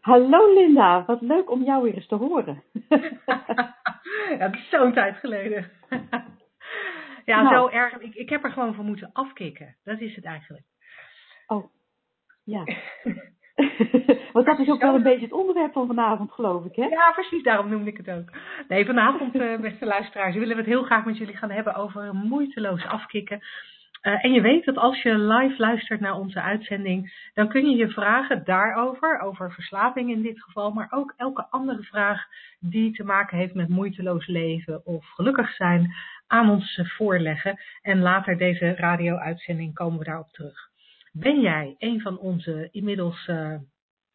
Hallo Linda, wat leuk om jou weer eens te horen. ja, het is zo'n tijd geleden. ja, Nou. zo erg. Ik, ik heb er gewoon van moeten afkicken. Dat is het eigenlijk. Oh, ja. Want dat is ook wel een beetje het onderwerp van vanavond, geloof ik, hè? Ja, precies, daarom noemde ik het ook. Nee, vanavond, eh, beste luisteraars, willen we het heel graag met jullie gaan hebben over moeiteloos afkicken. Eh, en je weet dat als je live luistert naar onze uitzending, dan kun je je vragen daarover, over verslaving in dit geval, maar ook elke andere vraag die te maken heeft met moeiteloos leven of gelukkig zijn, aan ons voorleggen. En later deze radio-uitzending komen we daarop terug. Ben jij een van onze inmiddels eh,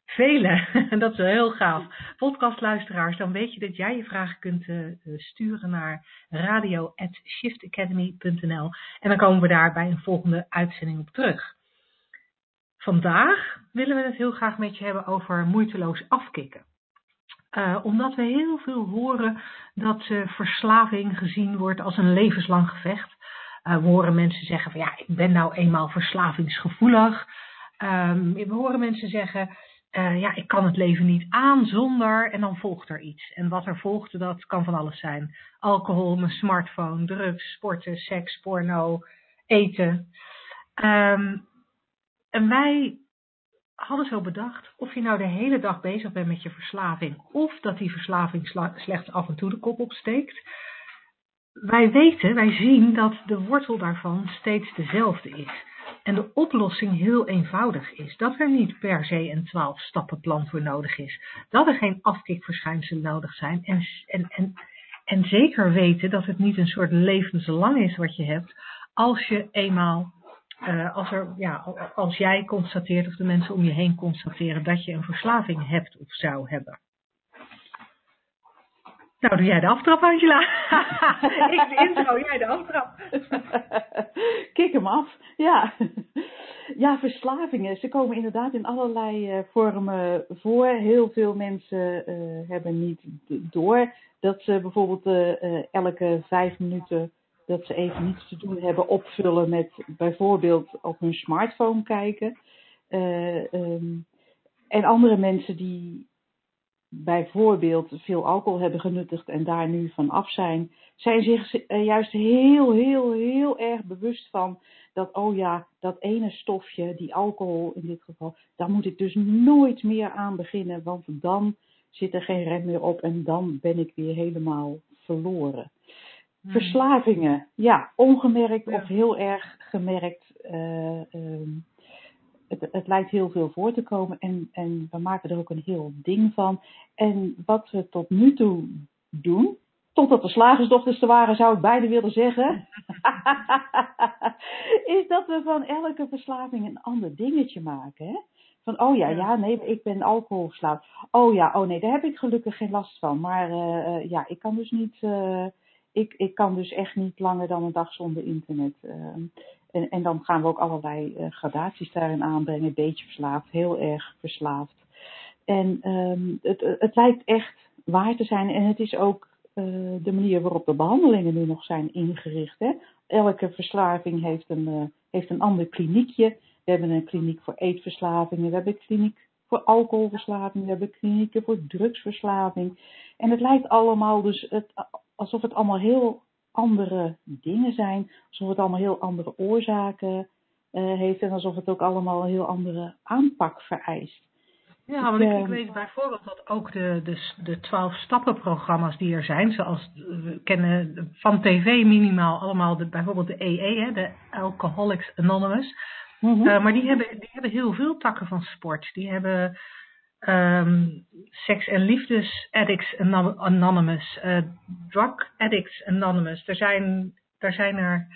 vele, en dat is wel heel gaaf, podcastluisteraars, dan weet je dat jij je vragen kunt eh, eh, sturen naar radio.shiftacademy.nl en dan komen we daar bij een volgende uitzending op terug. Vandaag willen we het heel graag met je hebben over moeiteloos afkicken. Eh, omdat we heel veel horen dat verslaving gezien wordt als een levenslang gevecht. We horen mensen zeggen van ja, ik ben nou eenmaal verslavingsgevoelig. Ehm, we horen mensen zeggen, eh, ja, ik kan het leven niet aan zonder, en dan volgt er iets. En wat er volgt, dat kan van alles zijn. Alcohol, mijn smartphone, drugs, sporten, seks, porno, eten. Ehm, en wij hadden zo bedacht, of je nou de hele dag bezig bent met je verslaving, of dat die verslaving sla- slechts af en toe de kop opsteekt. Wij weten, wij zien dat de wortel daarvan steeds dezelfde is. En de oplossing heel eenvoudig is. Dat er niet per se een 12 stappenplan voor nodig is. Dat er geen afkikverschijnselen nodig zijn. En, en, en, en zeker weten dat het niet een soort levenslang is wat je hebt. Als je eenmaal, eh, als, er, ja, als jij constateert of de mensen om je heen constateren dat je een verslaving hebt of zou hebben. Nou, doe jij de aftrap, Angela. Ik de intro, jij de aftrap. Kik hem af, ja. Ja, verslavingen, ze komen inderdaad in allerlei eh, vormen voor. Heel veel mensen eh, hebben niet door dat ze bijvoorbeeld eh, elke vijf minuten dat ze even niets te doen hebben opvullen met bijvoorbeeld op hun smartphone kijken. Eh, ehm, en andere mensen die bijvoorbeeld veel alcohol hebben genuttigd en daar nu van af zijn, zijn zich eh, juist heel, heel, heel erg bewust van dat, oh ja, dat ene stofje, die alcohol in dit geval, daar moet ik dus nooit meer aan beginnen, want dan zit er geen rem meer op en dan ben ik weer helemaal verloren. Verslavingen, ja, ongemerkt Ja. of heel erg gemerkt. eh, ehm, het, het lijkt heel veel voor te komen en, en we maken er ook een heel ding van. En wat we tot nu toe doen, totdat de slagersdochters er waren, zou ik beide willen zeggen, is dat we van elke verslaving een ander dingetje maken. Hè? Van, oh ja, Ja. nee, ik ben alcoholverslaafd. Oh ja, oh nee, daar heb ik gelukkig geen last van. Maar eh, eh, ja, ik kan dus niet, eh, ik, ik kan dus echt niet langer dan een dag zonder internet. eh. En, en dan gaan we ook allerlei eh, gradaties daarin aanbrengen. Beetje verslaafd, heel erg verslaafd. En ehm, het, het lijkt echt waar te zijn. En het is ook eh, de manier waarop de behandelingen nu nog zijn ingericht. Hè? Elke verslaving heeft een, eh, heeft een ander kliniekje. We hebben een kliniek voor eetverslavingen. We hebben een kliniek voor alcoholverslaving. We hebben klinieken voor drugsverslaving. En het lijkt allemaal dus het, alsof het allemaal heel andere dingen zijn. Alsof het allemaal heel andere oorzaken eh, heeft. En alsof het ook allemaal een heel andere aanpak vereist. Ja, want ik, ik Ja. weet bijvoorbeeld dat ook de, de, de 12 stappenprogramma's die er zijn, zoals eh, we kennen van tv minimaal allemaal de, bijvoorbeeld de EE, hè, de Alcoholics Anonymous. Mhm. Eh, maar die hebben, die hebben heel veel takken van sport. Die hebben ehm, seks- en liefdes addicts Anon- anonymous, eh, drug addicts anonymous. Er zijn, er zijn er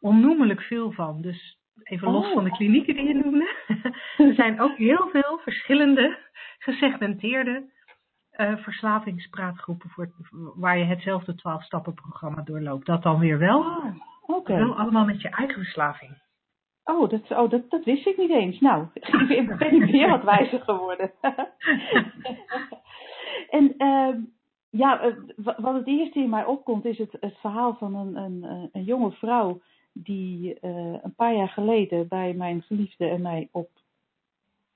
onnoemelijk veel van. Dus even los Oh. van de klinieken die je noemde. er zijn ook heel veel verschillende gesegmenteerde uh, verslavingspraatgroepen voor, waar je hetzelfde 12-stappen-programma doorloopt. Dat dan weer wel. Oké. Wel allemaal met je eigen verslaving. Oh, dat, oh dat, dat wist ik niet eens. Nou, ik ben ik weer wat wijzer geworden. en uh, ja, eh, wat het eerste in mij opkomt is het, het verhaal van een, een, een jonge vrouw die uh, een paar jaar geleden bij mijn geliefde en mij op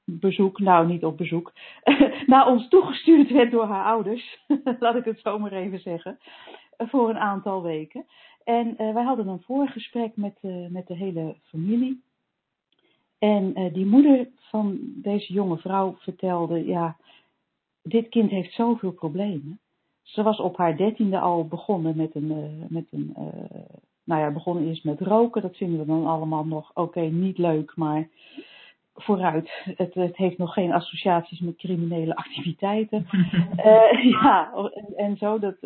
bezoek, nou niet op bezoek, naar ons toegestuurd werd door haar ouders, laat ik het zo maar even zeggen, voor een aantal weken. En uh, wij hadden een voorgesprek met, uh, met de hele familie. En uh, die moeder van deze jonge vrouw vertelde, ja, dit kind heeft zoveel problemen. Ze was op haar dertiende al begonnen met een, met een nou ja, begonnen eerst met roken. Dat vinden we dan allemaal nog, oké, okay, niet leuk, maar vooruit. Het, het, heeft nog geen associaties met criminele activiteiten. ja, en, en, zo, dat,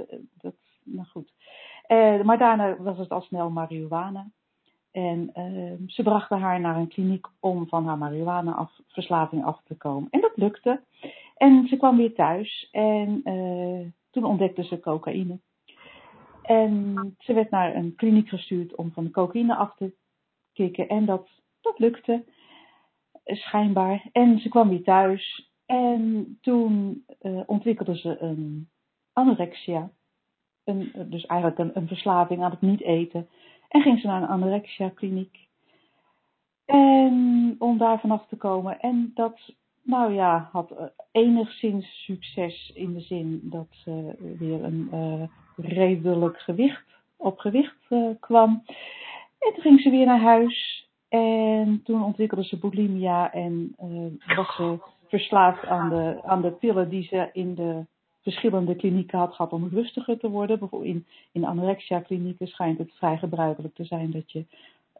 dat nou goed. Uh, maar daarna was het al snel marihuana. En uh, ze brachten haar naar een kliniek om van haar marihuana-verslaving af te komen. En dat lukte. En ze kwam weer thuis en toen ontdekte ze cocaïne. En ze werd naar een kliniek gestuurd om van de cocaïne af te kicken. En dat, dat lukte schijnbaar. En ze kwam weer thuis. En toen uh, ontwikkelde ze een anorexia. Dus eigenlijk een, een, verslaving aan het niet eten. En ging ze naar een anorexia kliniek. En om daar vanaf te komen. En dat, nou ja, had enigszins succes in de zin dat ze weer een uh, redelijk gewicht op gewicht uh, kwam. En toen ging ze weer naar huis. En toen ontwikkelde ze bulimia en was ze verslaafd aan de, aan de pillen die ze in de verschillende klinieken had gehad om rustiger te worden. Bijvoorbeeld in, in anorexia klinieken schijnt het vrij gebruikelijk te zijn dat je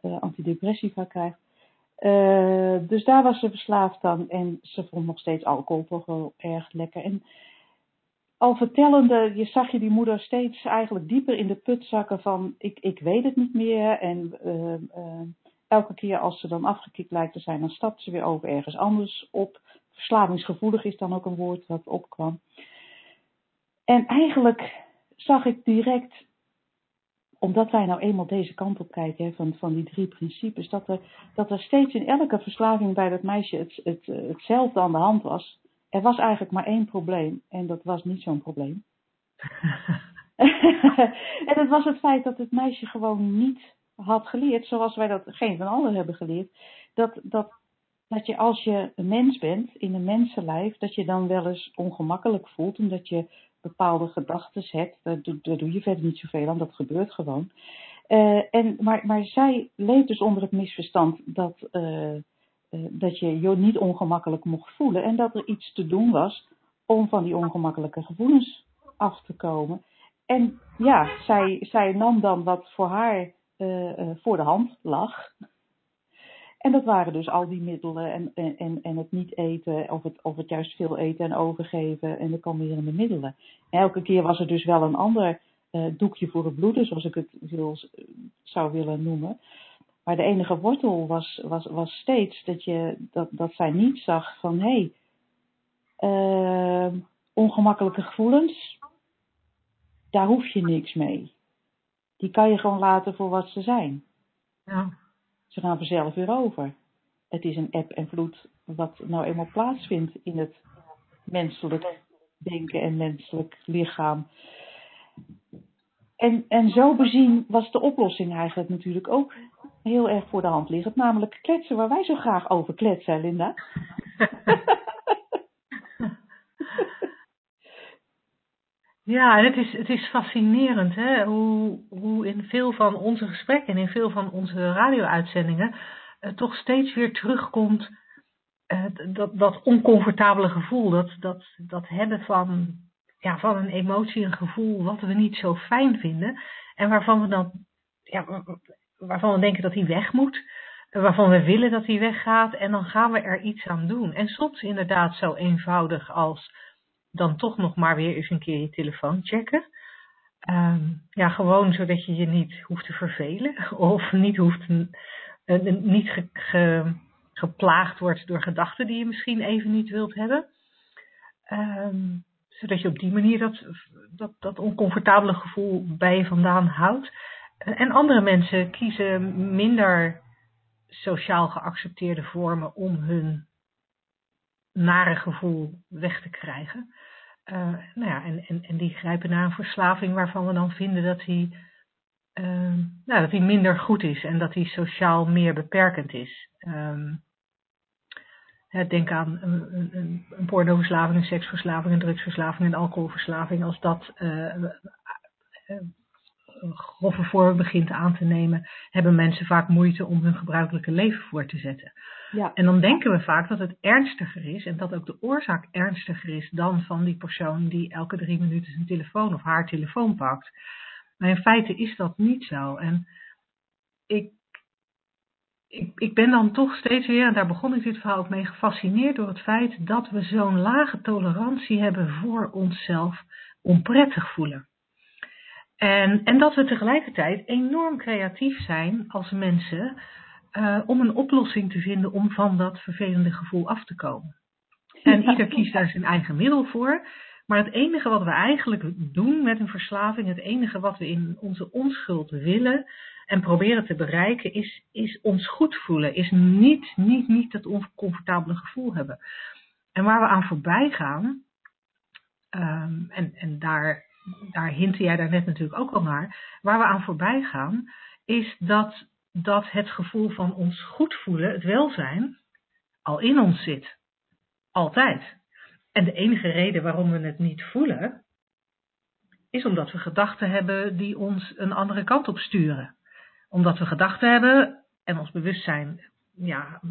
uh, antidepressiva krijgt. Uh, dus daar was ze verslaafd aan en ze vond nog steeds alcohol toch wel erg lekker. En al vertellende, je zag je die moeder steeds eigenlijk dieper in de put zakken van ik, ik weet het niet meer en elke keer als ze dan afgekikt lijkt te zijn, dan stapt ze weer over ergens anders op. Verslavingsgevoelig is dan ook een woord dat opkwam. En eigenlijk zag ik direct, omdat wij nou eenmaal deze kant op kijken, van, van die drie principes, dat er, dat er steeds in elke verslaving bij dat meisje het, het, hetzelfde aan de hand was. Er was eigenlijk maar één probleem en dat was niet zo'n probleem. en dat was het feit dat het meisje gewoon niet had geleerd, zoals wij dat geen van allen hebben geleerd, dat, dat, dat je als je een mens bent in een mensenlijf, dat je dan wel eens ongemakkelijk voelt, omdat je bepaalde gedachten hebt. Daar, daar doe je verder niet zoveel aan, dat gebeurt gewoon. Uh, en, maar, maar zij leeft dus onder het misverstand dat, uh, uh, dat je je niet ongemakkelijk mocht voelen en dat er iets te doen was om van die ongemakkelijke gevoelens af te komen. En ja, zij, zij nam dan wat voor haar voor de hand lag. En dat waren dus al die middelen en, en, en het niet eten, of het, of het juist veel eten en overgeven en de kalmerende middelen. En elke keer was er dus wel een ander uh, doekje voor het bloeden, zoals ik het wil, zou willen noemen. Maar de enige wortel was, was, was steeds dat, je, dat, dat zij niet zag van hé, hey, uh, ongemakkelijke gevoelens, daar hoef je niks mee die kan je gewoon laten voor wat ze zijn. Ja. Ze gaan vanzelf weer over. Het is een eb en vloed wat nou eenmaal plaatsvindt in het menselijk denken en menselijk lichaam. En, en zo bezien was de oplossing eigenlijk natuurlijk ook heel erg voor de hand liggend. Namelijk kletsen waar wij zo graag over kletsen, Linda. Ja, en het is, het is fascinerend hè? Hoe, hoe in veel van onze gesprekken en in veel van onze radio-uitzendingen uh, toch steeds weer terugkomt uh, dat, dat oncomfortabele gevoel, dat, dat, dat hebben van, ja, van een emotie, een gevoel wat we niet zo fijn vinden en waarvan we dan, ja, waarvan we denken dat hij weg moet, waarvan we willen dat hij weggaat en dan gaan we er iets aan doen. En soms inderdaad zo eenvoudig als dan toch nog maar weer eens een keer je telefoon checken. Um, ja, gewoon zodat je je niet hoeft te vervelen of niet, hoeft, uh, niet ge, ge, geplaagd wordt door gedachten die je misschien even niet wilt hebben. Um, zodat je op die manier dat, dat, dat oncomfortabele gevoel bij je vandaan houdt. En andere mensen kiezen minder sociaal geaccepteerde vormen om hun nare gevoel weg te krijgen. Uh, nou ja, en, en, en die grijpen naar een verslaving waarvan we dan vinden dat die, uh, nou, dat minder goed is en dat die sociaal meer beperkend is. Um, denk aan een, een, een pornoverslaving, een seksverslaving, een drugsverslaving, een alcoholverslaving. Als dat uh, grove vorm begint aan te nemen, hebben mensen vaak moeite om hun gebruikelijke leven voor te zetten. Ja. En dan denken we vaak dat het ernstiger is en dat ook de oorzaak ernstiger is dan van die persoon die elke drie minuten zijn telefoon of haar telefoon pakt. Maar in feite is dat niet zo. En ik, ik, ik ben dan toch steeds weer, en daar begon ik dit verhaal ook mee, gefascineerd door het feit dat we zo'n lage tolerantie hebben voor onszelf onprettig voelen. En, en dat we tegelijkertijd enorm creatief zijn als mensen uh, om een oplossing te vinden om van dat vervelende gevoel af te komen. En ieder kiest daar zijn eigen middel voor. Maar het enige wat we eigenlijk doen met een verslaving, het enige wat we in onze onschuld willen en proberen te bereiken, is, is ons goed voelen. Is niet, niet, niet dat oncomfortabele gevoel hebben. En waar we aan voorbij gaan, um, en, en daar, daar hintte jij daar net natuurlijk ook al naar, waar we aan voorbij gaan, is dat dat het gevoel van ons goed voelen, het welzijn, al in ons zit. Altijd. En de enige reden waarom we het niet voelen, is omdat we gedachten hebben die ons een andere kant op sturen. Omdat we gedachten hebben en ons bewustzijn, ja,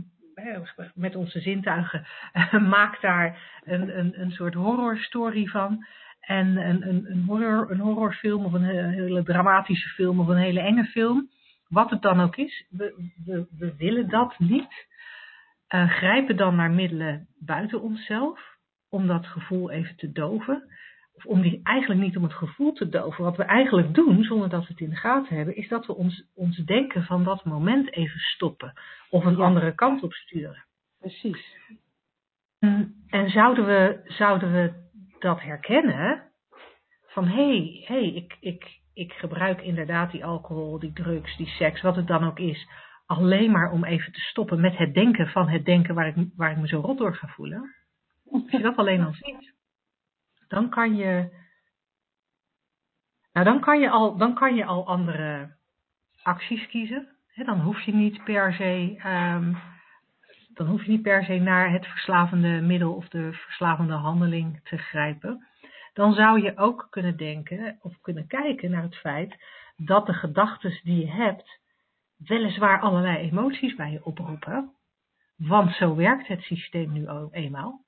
met onze zintuigen, maakt daar een, een, een soort horrorstory van. En een, een, een, horror, een horrorfilm of een hele dramatische film of een hele enge film wat het dan ook is, we, we, we willen dat niet. Uh, grijpen dan naar middelen buiten onszelf om dat gevoel even te doven. Of om die eigenlijk niet om het gevoel te doven. Wat we eigenlijk doen, zonder dat we het in de gaten hebben, is dat we ons, ons denken van dat moment even stoppen. Of een andere kant op sturen. Precies. En, en zouden, we, zouden we dat herkennen? Van hé, hey, hey, ik, ik, ik gebruik inderdaad die alcohol, die drugs, die seks, wat het dan ook is, alleen maar om even te stoppen met het denken van het denken waar ik, waar ik me zo rot door ga voelen. Als je dat alleen al ziet, dan kan je, nou dan kan je al, dan kan je al andere acties kiezen. dan hoef je niet per se, um, dan hoef je niet per se naar het verslavende middel of de verslavende handeling te grijpen dan zou je ook kunnen denken of kunnen kijken naar het feit dat de gedachten die je hebt weliswaar allerlei emoties bij je oproepen. Want zo werkt het systeem nu eenmaal.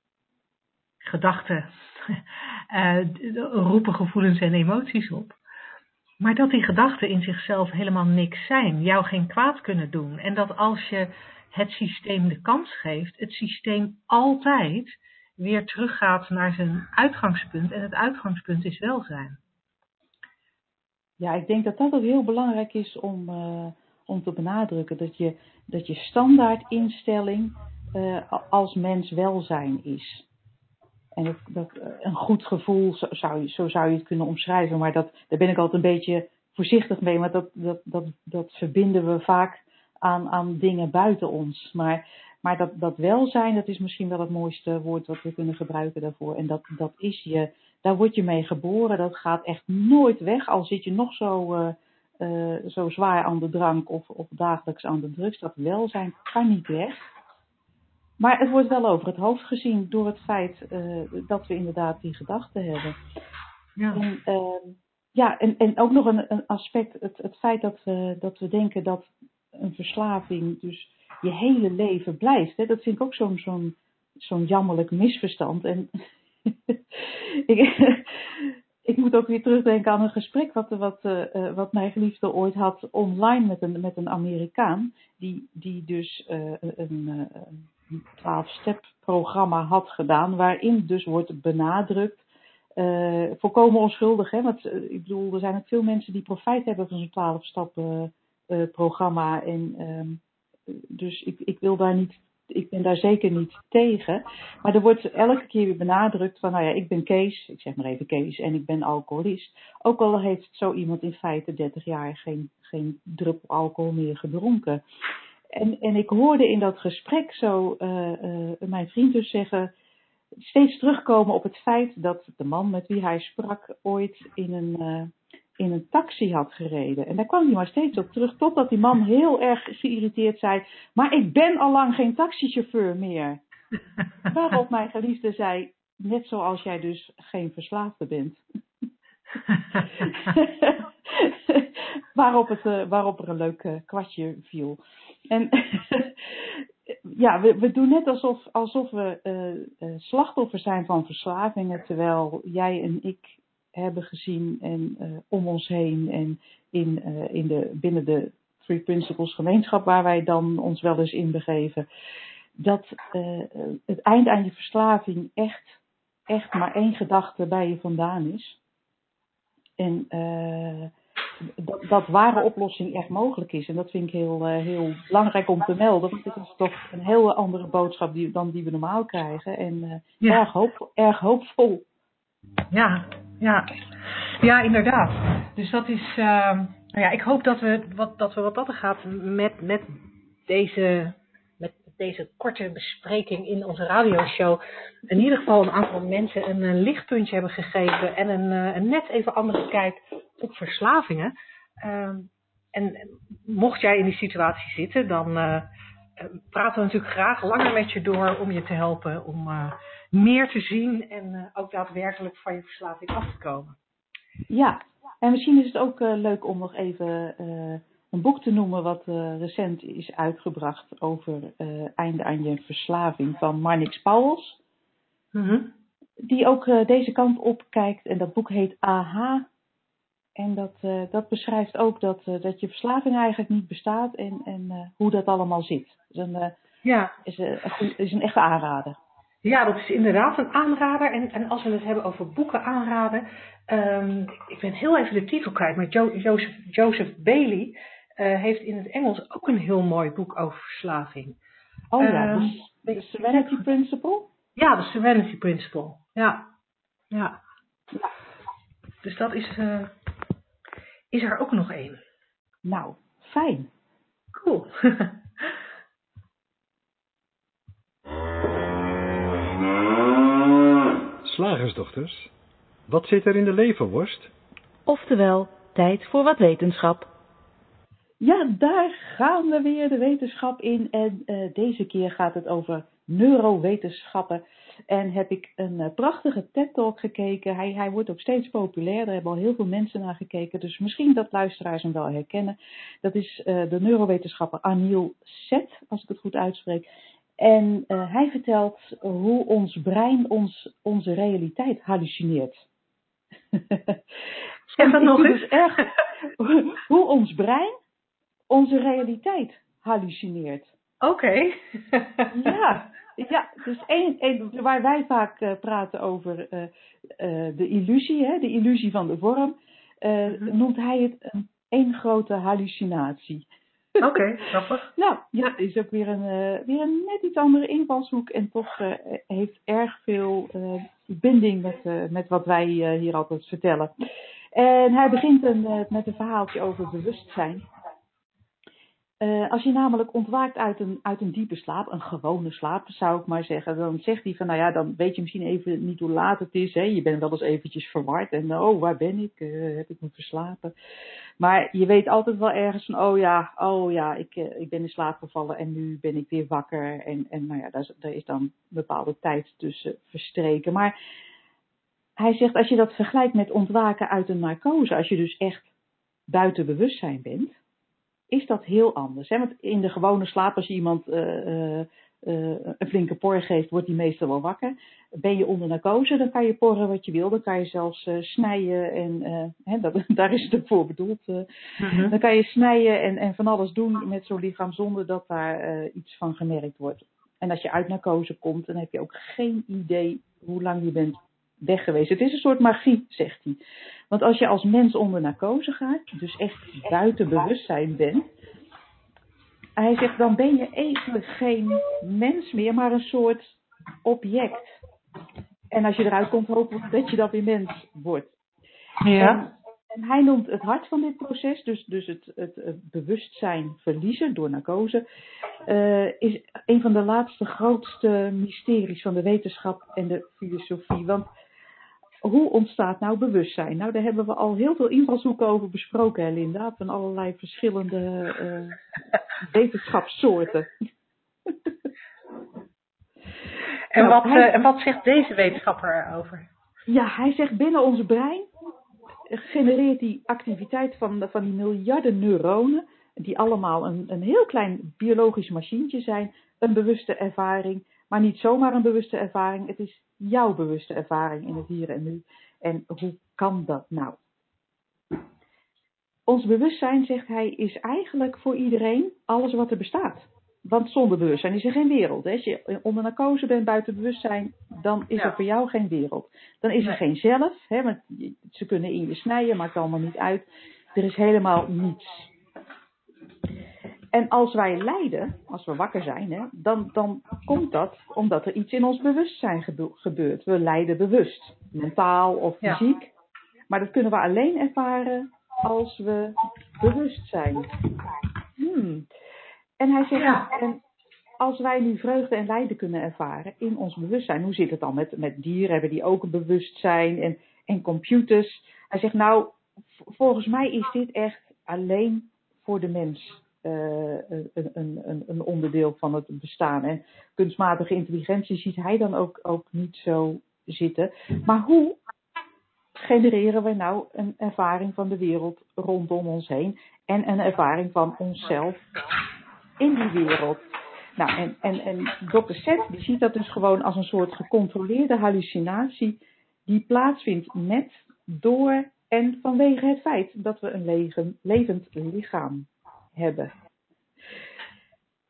Gedachten uh, roepen gevoelens en emoties op. Maar dat die gedachten in zichzelf helemaal niks zijn, jou geen kwaad kunnen doen. En dat als je het systeem de kans geeft, het systeem altijd weer teruggaat naar zijn uitgangspunt. En het uitgangspunt is welzijn. Ja, ik denk dat dat ook heel belangrijk is om, uh, om te benadrukken. Dat je, dat je standaard instelling uh, als mens welzijn is. En dat, uh, een goed gevoel, zo zou, je, zo zou je het kunnen omschrijven. Maar dat, daar ben ik altijd een beetje voorzichtig mee. Maar dat, dat, dat, dat verbinden we vaak aan, aan dingen buiten ons. Maar maar dat, dat welzijn, dat is misschien wel het mooiste woord wat we kunnen gebruiken daarvoor. En dat, dat is je, daar word je mee geboren. Dat gaat echt nooit weg. Al zit je nog zo, uh, uh, zo zwaar aan de drank of, of dagelijks aan de drugs. Dat welzijn kan niet weg. Maar het wordt wel over het hoofd gezien door het feit uh, dat we inderdaad die gedachten hebben. Ja. En, ehm, ja, en, en ook nog een, een aspect, het, het feit dat we, dat we denken dat een verslaving dus je hele leven blijft. Hè? Dat vind ik ook zo'n zo'n jammerlijk misverstand. En ik, ik moet ook weer terugdenken aan een gesprek wat, wat, uh, wat mijn geliefde ooit had online met een, met een Amerikaan. Die, die dus uh, een, 12-step programma had gedaan. Waarin dus wordt benadrukt. Volkomen onschuldig, hè? Want ik bedoel, er zijn ook veel mensen die profijt hebben van zo'n 12-stap programma. En um, dus ik, ik wil daar niet ik ben daar zeker niet tegen. Maar er wordt elke keer weer benadrukt van, nou ja, ik ben Kees, ik zeg maar even Kees, en ik ben alcoholist. Ook al heeft zo iemand in feite 30 jaar geen, geen druppel alcohol meer gedronken. En, en ik hoorde in dat gesprek zo uh, uh, mijn vriend dus zeggen, steeds terugkomen op het feit dat de man met wie hij sprak ooit in een, uh, in een taxi had gereden. En daar kwam hij maar steeds op terug, totdat die man heel erg geïrriteerd zei, maar ik ben al lang geen taxichauffeur meer. Waarop mijn geliefde zei, net zoals jij dus geen verslaafde bent. waarop, het, uh, waarop er een leuk uh, kwartje viel. En ja, we, we doen net alsof, alsof we uh, uh, slachtoffer zijn van verslavingen, terwijl jij en ik hebben gezien en uh, om ons heen en in, in de, binnen de Three Principles gemeenschap waar wij dan ons wel eens in begeven, dat het eind aan je verslaving echt, echt maar één gedachte bij je vandaan is. En dat, dat ware oplossing echt mogelijk is. En dat vind ik heel, heel belangrijk om te melden. Want dit is toch een heel andere boodschap die, dan die we normaal krijgen. En ja. erg, hoop, erg hoopvol. Ja, ja. ja, inderdaad. Dus dat is. Uh, nou ja, ik hoop dat we wat dat, we wat dat er gaat met, met deze met deze korte bespreking in onze radioshow in ieder geval een aantal mensen een, een lichtpuntje hebben gegeven en een, een net even andere kijk op verslavingen. Uh, en mocht jij in die situatie zitten, dan praten we natuurlijk graag langer met je door om je te helpen om meer te zien en ook daadwerkelijk van je verslaving af te komen. Ja, en misschien is het ook leuk om nog even een boek te noemen wat recent is uitgebracht over einde aan je verslaving van Marnix Pauwels. Mm -hmm. Die ook deze kant op kijkt en dat boek heet AHA en dat, uh, dat beschrijft ook dat, uh, dat je verslaving eigenlijk niet bestaat en, en uh, hoe dat allemaal zit. Dus een, ja. is, een, is een echte aanrader. Ja, dat is inderdaad een aanrader. En, en als we het hebben over boeken aanraden. Um, ik ben heel even de titel kwijt, maar jo Joseph, Joseph Bailey heeft in het Engels ook een heel mooi boek over verslaving. Oh ja, um, de Serenity Principle? Ja, de Serenity Principle. Ja, ja. ja. Dus dat is, uh, is er ook nog één. Nou, fijn. Cool. Slagersdochters, wat zit er in de leverworst? Oftewel, tijd voor wat wetenschap. Ja, daar gaan we weer de wetenschap in. En uh, deze keer gaat het over neurowetenschappen. En heb ik een uh, prachtige TED-talk gekeken. Hij, hij wordt ook steeds populairder. Er hebben al heel veel mensen naar gekeken. Dus misschien dat luisteraars hem wel herkennen. Dat is uh, de neurowetenschapper Anil Set, als ik het goed uitspreek. En uh, hij vertelt hoe ons brein ons, onze realiteit hallucineert. Zeg dat nog eens. Dus erg, hoe ons brein onze realiteit hallucineert. Oké. Okay. ja, ja, dus één, één, waar wij vaak uh, praten over uh, uh, de illusie, hè, de illusie van de vorm, mm-hmm. noemt hij het een één grote hallucinatie. Oké, grappig. nou, ja, is ook weer een, weer een net iets andere invalshoek en toch heeft erg veel binding met, met wat wij hier altijd vertellen. En hij begint een, met een verhaaltje over bewustzijn. Uh, als je namelijk ontwaakt uit een, uit een diepe slaap, een gewone slaap zou ik maar zeggen, dan zegt hij van nou ja, dan weet je misschien even niet hoe laat het is. Hè? Je bent wel eens eventjes verward en oh, waar ben ik? Uh, heb ik me verslapen? Maar je weet altijd wel ergens van oh ja, oh ja, ik, uh, ik ben in slaap gevallen en nu ben ik weer wakker. En, en nou ja, daar daar is dan een bepaalde tijd tussen verstreken. Maar hij zegt als je dat vergelijkt met ontwaken uit een narcose, als je dus echt buiten bewustzijn bent is dat heel anders. Hè? Want in de gewone slaap, als je iemand uh, uh, uh, een flinke por geeft, wordt die meestal wel wakker. Ben je onder narcose, dan kan je porren wat je wil. Dan kan je zelfs snijden en hè, dat, daar is het voor bedoeld. Mm-hmm. Dan kan je snijden en, en van alles doen met zo'n lichaam zonder dat daar iets van gemerkt wordt. En als je uit narcose komt, dan heb je ook geen idee hoe lang je bent weg geweest. Het is een soort magie, zegt hij. Want als je als mens onder narcose gaat, dus echt buiten bewustzijn bent, hij zegt, dan ben je even geen mens meer, maar een soort object. En als je eruit komt, hopen we dat je dat weer mens wordt. Ja. En, en hij noemt het hart van dit proces, dus, dus het, het, het bewustzijn verliezen door narcose, eh, is een van de laatste grootste mysteries van de wetenschap en de filosofie. Want hoe ontstaat nou bewustzijn? Nou, daar hebben we al heel veel invalshoeken over besproken, hè, Linda, van allerlei verschillende eh, wetenschapssoorten. En, Nou, wat, hij- eh, en wat zegt deze wetenschapper erover? Ja, hij zegt binnen ons brein genereert die activiteit van, van die miljarden neuronen, die allemaal een, een heel klein biologisch machientje zijn, een bewuste ervaring. Maar niet zomaar een bewuste ervaring, het is jouw bewuste ervaring in het hier en nu. En hoe kan dat nou? Ons bewustzijn, zegt hij, is eigenlijk voor iedereen alles wat er bestaat. Want zonder bewustzijn is er geen wereld. Hè? Als je onder narcose bent buiten bewustzijn, dan is Ja. er voor jou geen wereld. Dan is er geen zelf. Hè? Want ze kunnen in je snijden, maakt allemaal niet uit. Er is helemaal niets. En als wij lijden, als we wakker zijn, hè, dan, dan komt dat omdat er iets in ons bewustzijn gebe- gebeurt. We lijden bewust, mentaal of Ja. fysiek. Maar dat kunnen we alleen ervaren als we bewust zijn. Hmm. En hij zegt, Ja. en als wij nu vreugde en lijden kunnen ervaren in ons bewustzijn, hoe zit het dan met, met dieren? Hebben die ook een bewustzijn en, en computers? Hij zegt, nou, volgens mij is dit echt alleen voor de mens eh, een, een, een, onderdeel van het bestaan. En kunstmatige intelligentie ziet hij dan ook, ook niet zo zitten. Maar hoe genereren we nou een ervaring van de wereld rondom ons heen en een ervaring van onszelf in die wereld? Nou, en, en, en Dr. Seth die ziet dat dus gewoon als een soort gecontroleerde hallucinatie die plaatsvindt met, door en vanwege het feit dat we een leven, levend lichaam hebben.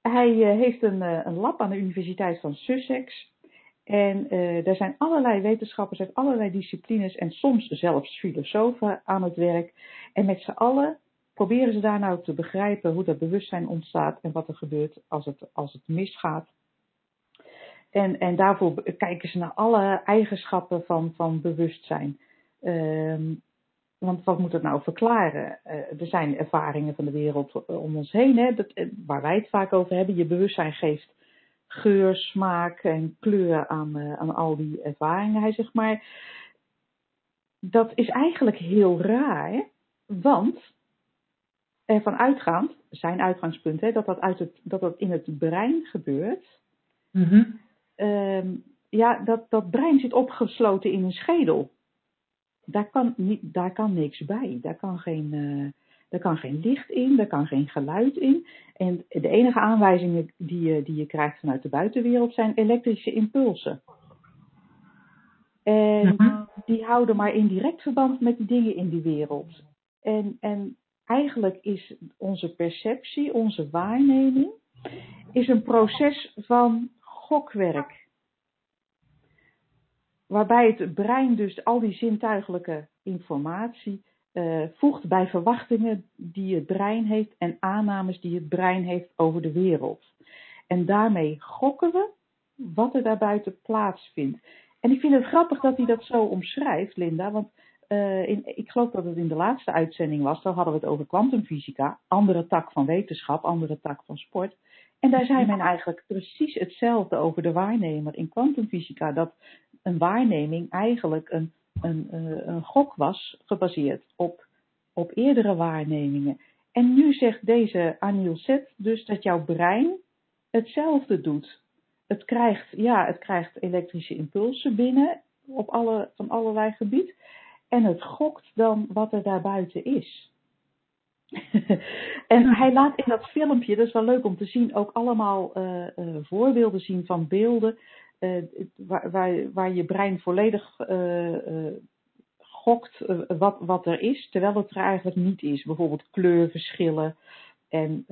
Hij eh, heeft een, eh, een lab aan de Universiteit van Sussex. En eh daar zijn allerlei wetenschappers uit allerlei disciplines en soms zelfs filosofen aan het werk. En met z'n allen proberen ze daar nou te begrijpen hoe dat bewustzijn ontstaat en wat er gebeurt als het, als het misgaat. En, en daarvoor kijken ze naar alle eigenschappen van, van bewustzijn. Ehm, want wat moet het nou verklaren? Eh, er zijn ervaringen van de wereld om ons heen, hè, dat, eh, waar wij het vaak over hebben. Je bewustzijn geeft geur, smaak en kleur aan, eh, aan al die ervaringen. Hij zegt maar, dat is eigenlijk heel raar, want ervan uitgaand, zijn uitgangspunt, hè, dat, dat, uit het, dat dat in het brein gebeurt. Mhm. Ehm, ja, dat, dat brein zit opgesloten in een schedel. Daar kan, niet, daar kan niks bij. Daar kan, geen, eh, daar kan geen licht in, daar kan geen geluid in. En de enige aanwijzingen die je, die je krijgt vanuit de buitenwereld zijn elektrische impulsen. En Mhm. die houden maar indirect verband met de dingen in die wereld. En, en eigenlijk is onze perceptie, onze waarneming, is een proces van gokwerk. Waarbij het brein dus al die zintuigelijke informatie eh, voegt bij verwachtingen die het brein heeft en aannames die het brein heeft over de wereld. En daarmee gokken we wat er daarbuiten plaatsvindt. En ik vind het grappig dat hij dat zo omschrijft, Linda, want eh, in, ik geloof dat het in de laatste uitzending was, daar hadden we het over kwantumfysica, andere tak van wetenschap, andere tak van sport. En daar zei men eigenlijk precies hetzelfde over de waarnemer in kwantumfysica, dat een waarneming eigenlijk een, een, eh, een gok was gebaseerd op, op eerdere waarnemingen. En nu zegt deze Anil Set dus dat jouw brein hetzelfde doet. Het krijgt, ja, het krijgt elektrische impulsen binnen op alle, van allerlei gebied. En het gokt dan wat er daarbuiten is. en hij laat in dat filmpje, dat is wel leuk om te zien, ook allemaal uh, uh, voorbeelden zien van beelden waar, waar, waar, je brein volledig gokt wat, wat er is, terwijl het er eigenlijk niet is. Bijvoorbeeld kleurverschillen en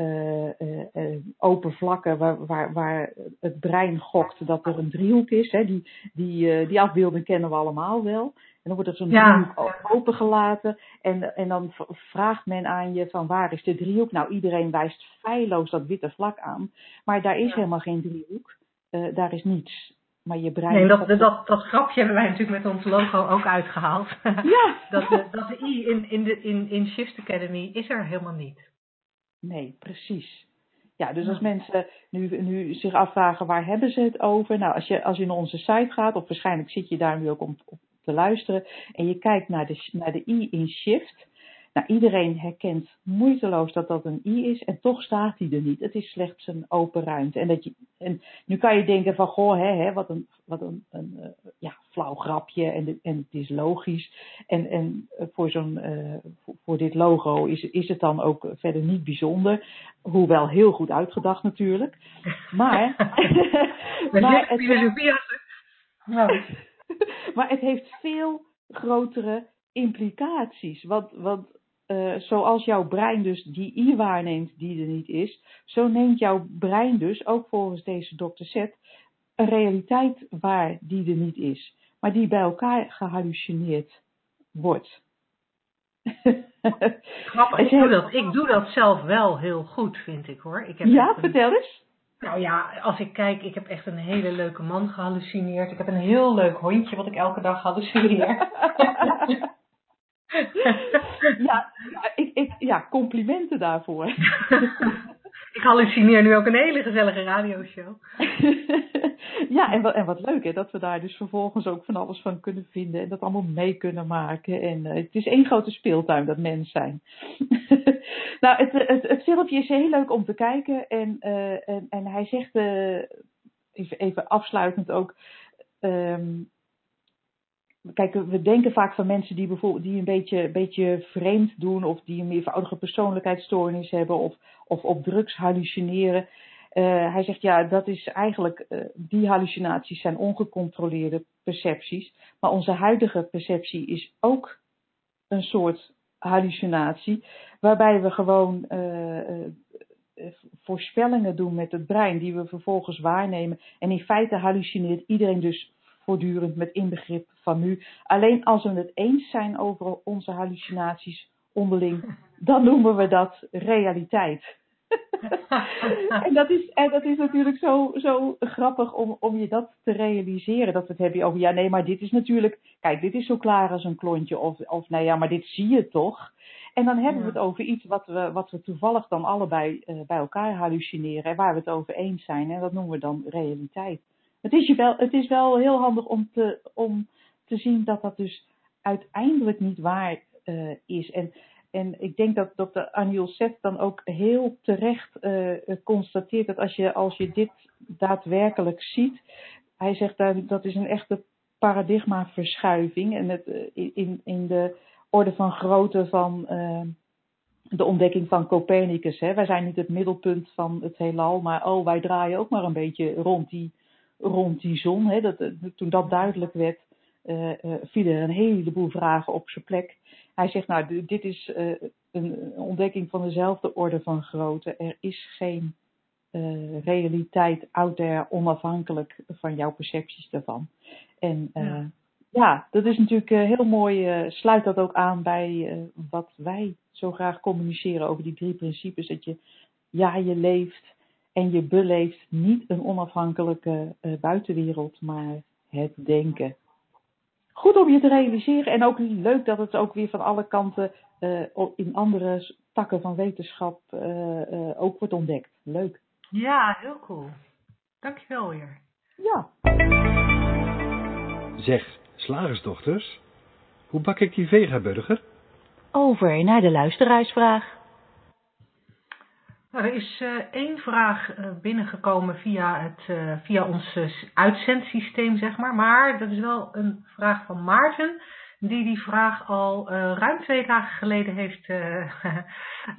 open vlakken waar, waar, waar het brein gokt dat er een driehoek is. Hè. Die, die, die afbeelding kennen we allemaal wel. dan wordt er zo'n Ja. driehoek opengelaten. En, en dan vraagt men aan je van waar is de driehoek? Nou, iedereen wijst feilloos dat witte vlak aan. Maar daar is Ja. helemaal geen driehoek. Eh, daar is niets. Maar je brein... Nee, dat, dat, dat grapje hebben wij natuurlijk met ons logo ook uitgehaald. Ja! dat, de, dat de I in, in, de, in, in Shift Academy is er helemaal niet. Nee, precies. Ja, dus als mensen nu, nu zich afvragen waar hebben ze het over. Nou, als je, als je naar onze site gaat, of waarschijnlijk zit je daar nu ook om, om te luisteren. En je kijkt naar de, naar de i in shift. Nou, iedereen herkent moeiteloos dat dat een i is. En toch staat die er niet. Het is slechts een open ruimte. En, dat je, en nu kan je denken van, goh, hè, hè, wat een, wat een, een eh, ja, flauw grapje. En, de- en het is logisch. En, en eh, voor, zo'n, eh, voor, voor dit logo is, is het dan ook verder niet bijzonder. Hoewel heel goed uitgedacht natuurlijk. Maar, maar, het, filosofie. Nou, maar het heeft veel grotere implicaties. Want, want eh, zoals jouw brein dus die i waarneemt die er niet is, zo neemt jouw brein dus, ook volgens deze dokter Zet, een realiteit waar die er niet is. Maar die bij elkaar gehallucineerd wordt. grappig, ik doe, dat, ik doe dat zelf wel heel goed, vind ik hoor. Ik heb Ja, een- vertel eens. Nou ja, als ik kijk, ik heb echt een hele leuke man gehallucineerd. Ik heb een heel leuk hondje wat ik elke dag hallucineer. ja, ik, ik, ja, complimenten daarvoor. ik hallucineer nu ook een hele gezellige radioshow. ja, en wat, en wat leuk hè, dat we daar dus vervolgens ook van alles van kunnen vinden en dat allemaal mee kunnen maken. En eh, het is één grote speeltuin, dat mens zijn. nou, het, het, het filmpje is heel leuk om te kijken en, eh, en, en hij zegt, eh, even, even afsluitend ook, ehm, Kijk, we denken vaak van mensen die bijvoorbeeld die een beetje, beetje vreemd doen of die een meervoudige persoonlijkheidsstoornis hebben of, of op drugs hallucineren. Eh, hij zegt ja, dat is eigenlijk, eh, die hallucinaties zijn ongecontroleerde percepties. Maar onze huidige perceptie is ook een soort hallucinatie, waarbij we gewoon eh, voorspellingen doen met het brein, die we vervolgens waarnemen. En in feite hallucineert iedereen dus voortdurend met inbegrip van nu. Alleen als we het eens zijn over onze hallucinaties onderling, dan noemen we dat realiteit. en, dat is, en dat is natuurlijk zo, zo grappig om, om je dat te realiseren. Dat we het hebben over, ja nee, maar dit is natuurlijk, kijk, dit is zo klaar als een klontje. Of, of nee, ja, maar dit zie je toch. En dan hebben we het over iets wat we, wat we toevallig dan allebei uh, bij elkaar hallucineren. En waar we het over eens zijn. En dat noemen we dan realiteit. Het is, je wel, het is wel heel handig om te, om te zien dat dat dus uiteindelijk niet waar uh, is. En, en ik denk dat dokter Aniel Seth dan ook heel terecht uh, constateert dat als je, als je dit daadwerkelijk ziet, hij zegt dat, dat is een echte paradigmaverschuiving. En het, uh, in, in de orde van grootte van de ontdekking van Copernicus. Hè. Wij zijn niet het middelpunt van het heelal, maar oh, wij draaien ook maar een beetje rond die, rond die zon. Hè. Dat, toen dat duidelijk werd, uh, uh, vielen er een heleboel vragen op zijn plek. Hij zegt, nou, dit is uh, een ontdekking van dezelfde orde van grootte. Er is geen uh, realiteit out there onafhankelijk van jouw percepties daarvan. En ja. ja. dat is natuurlijk heel mooi, sluit dat ook aan bij wat wij zo graag communiceren over die drie principes. Dat je ja, je leeft en je beleeft niet een onafhankelijke buitenwereld, maar het denken goed om je te realiseren. En ook leuk dat het ook weer van alle kanten uh, in andere takken van wetenschap uh, uh, ook wordt ontdekt. Leuk. Ja, heel cool. Dankjewel weer. Ja. Zeg, slagersdochters, hoe bak ik die vegaburger? Over naar de luisteraarsvraag. Nou, er is uh, één vraag uh, binnengekomen via, het, uh, via ons uitzendsysteem, zeg maar. Maar dat is wel een vraag van Maarten, die die vraag al ruim twee dagen geleden heeft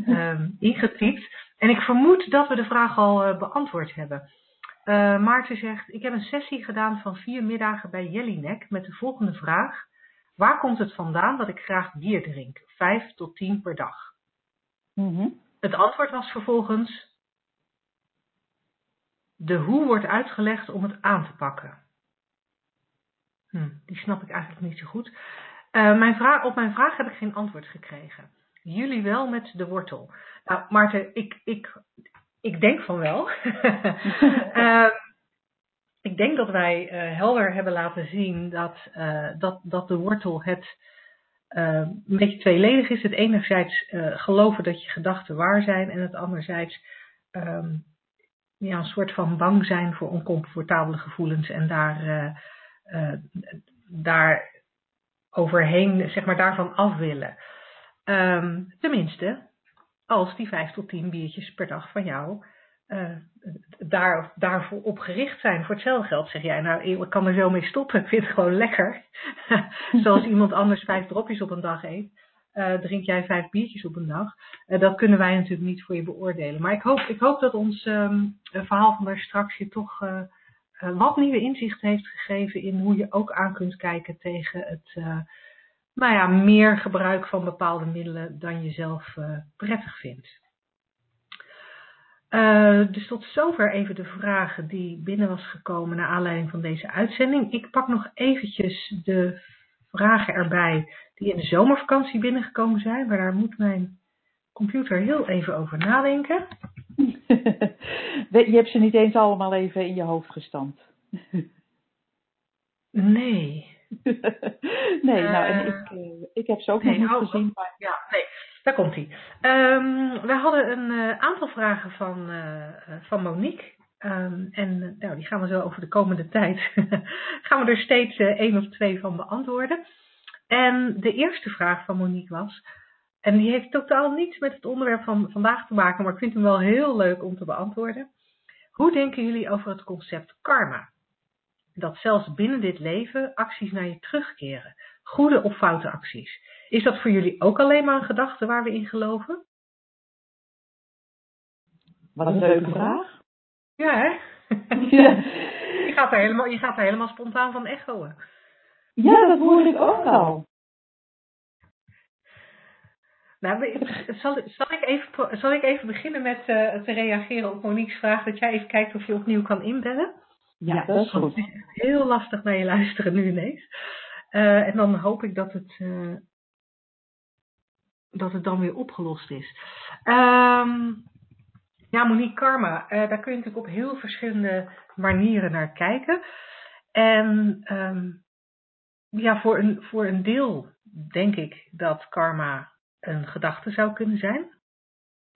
um, ingetypt. En ik vermoed dat we de vraag al beantwoord hebben. Maarten zegt, ik heb een sessie gedaan van vier middagen bij Jellinek met de volgende vraag. Waar komt het vandaan dat ik graag bier drink? Vijf tot tien per dag. Mm -hmm. Het antwoord was vervolgens: de hoe wordt uitgelegd om het aan te pakken. Hm, die snap ik eigenlijk niet zo goed. Uh, mijn vraag, op mijn vraag heb ik geen antwoord gekregen. Jullie wel met de wortel. Nou, Maarten, ik, ik, ik denk van wel. uh, ik denk dat wij uh, helder hebben laten zien dat, dat, dat de wortel het een beetje tweeledig is. Het enerzijds geloven dat je gedachten waar zijn en het anderzijds um, ja, een soort van bang zijn voor oncomfortabele gevoelens en daar, uh, daar overheen, zeg maar, daarvan af willen. Um, tenminste, als die vijf tot tien biertjes per dag van jou uh, daar, daarvoor op gericht zijn. Voor hetzelfde geld zeg jij, nou, ik kan er zo mee stoppen. Ik vind het gewoon lekker. Zoals iemand anders vijf dropjes op een dag eet. Uh, drink jij vijf biertjes op een dag. Uh, dat kunnen wij natuurlijk niet voor je beoordelen. Maar ik hoop, ik hoop dat ons um, verhaal van daar straks je toch uh, wat nieuwe inzicht heeft gegeven in hoe je ook aan kunt kijken tegen het nou ja, meer gebruik van bepaalde middelen dan je zelf prettig vindt. Dus tot zover even de vragen die binnen was gekomen naar aanleiding van deze uitzending. Ik pak nog eventjes de vragen erbij die in de zomervakantie binnengekomen zijn. Maar daar moet mijn computer heel even over nadenken. je hebt ze niet eens allemaal even in je hoofd gestampt. nee. nee, nou en ik, uh, ik heb ze ook nee, nog niet oh, gezien. Maar... Ja, nee, daar komt hij. Um, we hadden een uh, aantal vragen van, uh, van Monique. Um, en nou, die gaan we zo over de komende tijd. gaan we er steeds één of twee van beantwoorden. En de eerste vraag van Monique was, en die heeft totaal niets met het onderwerp van vandaag te maken, maar ik vind hem wel heel leuk om te beantwoorden. Hoe denken jullie over het concept karma? Dat zelfs binnen dit leven acties naar je terugkeren, goede of foute acties. Is dat voor jullie ook alleen maar een gedachte waar we in geloven? Wat een leuke vraag. Ja, hè? Ja. je, gaat er helemaal, je gaat er helemaal spontaan van echoen. Ja, dat hoor ik ook al. Nou, zal, zal, ik even, zal ik even beginnen met uh, te reageren op Monique's vraag, dat jij even kijkt of je opnieuw kan inbellen? Ja, dat is goed. Het is heel lastig naar je luisteren nu ineens. Uh, en dan hoop ik dat het, uh, dat het dan weer opgelost is. Um, ja, Monique Karma, daar kun je natuurlijk op heel verschillende manieren naar kijken. En um, ja, voor een, voor een deel denk ik dat karma een gedachte zou kunnen zijn.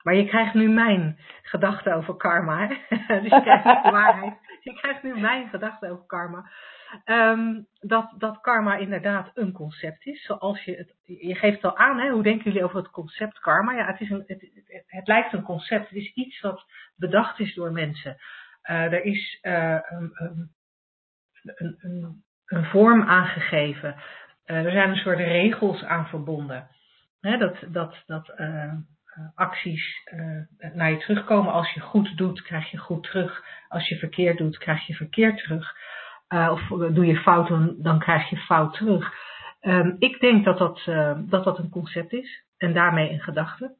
Maar je krijgt nu mijn gedachte over karma. dus je krijgt de waarheid. Je krijgt nu mijn gedachte over karma. Um, dat, dat karma inderdaad een concept is. Zoals je het. Je geeft het al aan, hè? hoe denken jullie over het concept karma? Ja, het, is een, het, het, het lijkt een concept. Het is iets wat bedacht is door mensen. Uh, er is uh, een, een, een, vorm aangegeven. Uh, er zijn een soort regels aan verbonden. Hè, dat dat, dat acties naar je terugkomen. Als je goed doet, krijg je goed terug. Als je verkeerd doet, krijg je verkeerd terug. Of doe je fout, dan, krijg je fout terug. Um, ik denk dat dat, dat dat een concept is en daarmee een gedachte.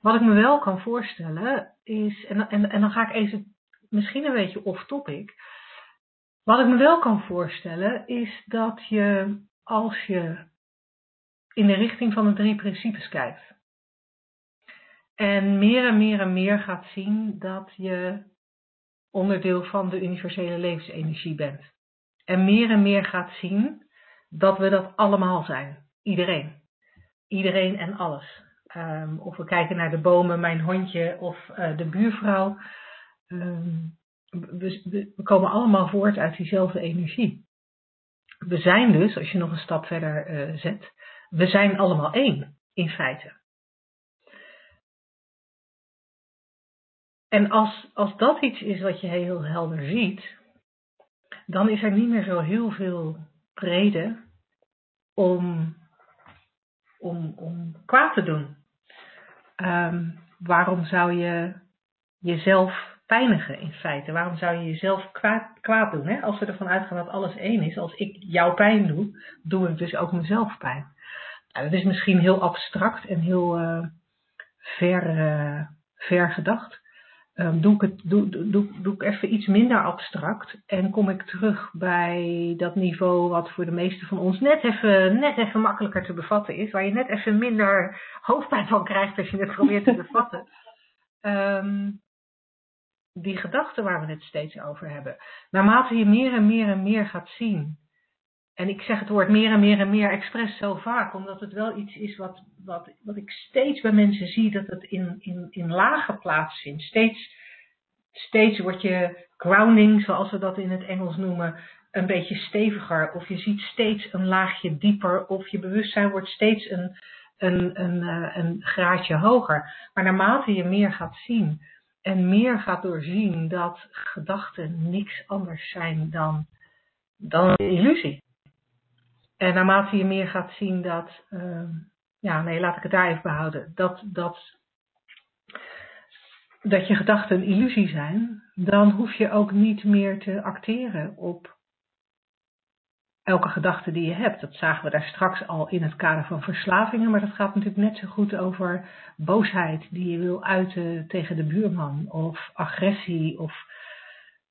Wat ik me wel kan voorstellen is, en, en, en dan ga ik even misschien een beetje off topic. Wat ik me wel kan voorstellen is dat je als je in de richting van de drie principes kijkt en meer en meer en meer gaat zien dat je onderdeel van de universele levensenergie bent. En meer en meer gaat zien dat we dat allemaal zijn. Iedereen. Iedereen en alles. Um, of we kijken naar de bomen, mijn hondje of uh, de buurvrouw. Um, we, we, komen allemaal voort uit diezelfde energie. We zijn dus, als je nog een stap verder uh, zet, we zijn allemaal één, in feite. En als, als dat iets is wat je heel helder ziet, dan is er niet meer zo heel veel reden om, om, om kwaad te doen. Um, waarom zou je jezelf pijnigen in feite? Waarom zou je jezelf kwaad, kwaad doen? Hè? Als we ervan uitgaan dat alles één is, als ik jou pijn doe, doe ik dus ook mezelf pijn. Nou, dat is misschien heel abstract en heel uh, ver, uh, ver gedacht. Um, doe, ik het, doe, doe, doe ik even iets minder abstract en kom ik terug bij dat niveau wat voor de meeste van ons net even, net even makkelijker te bevatten is, waar je net even minder hoofdpijn van krijgt als je het probeert te bevatten. Um, die gedachten waar we het steeds over hebben. Naarmate je meer en meer en meer gaat zien. En ik zeg het woord meer en meer en meer expres zo vaak, omdat het wel iets is wat, wat, wat ik steeds bij mensen zie, dat het in, in, in lagen plaatsvindt. Steeds, steeds wordt je grounding, zoals we dat in het Engels noemen, een beetje steviger. Of je ziet steeds een laagje dieper, of je bewustzijn wordt steeds een, een, een, een, een graadje hoger. Maar naarmate je meer gaat zien, en meer gaat doorzien dat gedachten niks anders zijn dan, dan een illusie. En naarmate je meer gaat zien dat, uh, ja, nee, laat ik het daar even behouden, dat, dat, dat je gedachten een illusie zijn, dan hoef je ook niet meer te acteren op elke gedachte die je hebt. Dat zagen we daar straks al in het kader van verslavingen, maar dat gaat natuurlijk net zo goed over boosheid die je wil uiten tegen de buurman, of agressie, of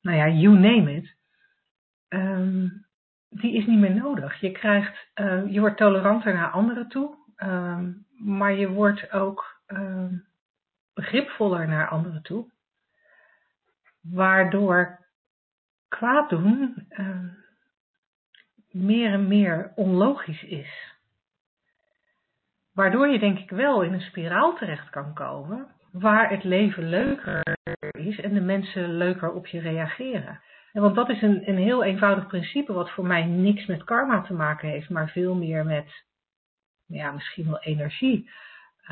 nou ja, you name it. Um, die is niet meer nodig. Je, krijgt, uh, je wordt toleranter naar anderen toe, um, maar je wordt ook um, begripvoller naar anderen toe. Waardoor kwaad doen meer en meer onlogisch is. Waardoor je denk ik wel in een spiraal terecht kan komen waar het leven leuker is en de mensen leuker op je reageren. Want dat is een, een heel eenvoudig principe wat voor mij niks met karma te maken heeft, maar veel meer met ja, misschien wel energie.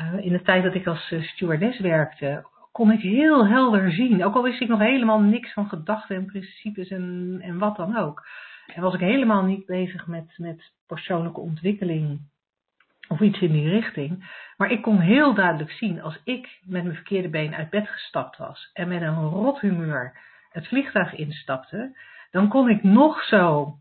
Uh, in de tijd dat ik als uh, stewardess werkte, kon ik heel helder zien, ook al wist ik nog helemaal niks van gedachten en principes en, en wat dan ook. En was ik helemaal niet bezig met, met persoonlijke ontwikkeling of iets in die richting. Maar ik kon heel duidelijk zien, als ik met mijn verkeerde been uit bed gestapt was en met een rot humeur het vliegtuig instapte, dan kon ik nog zo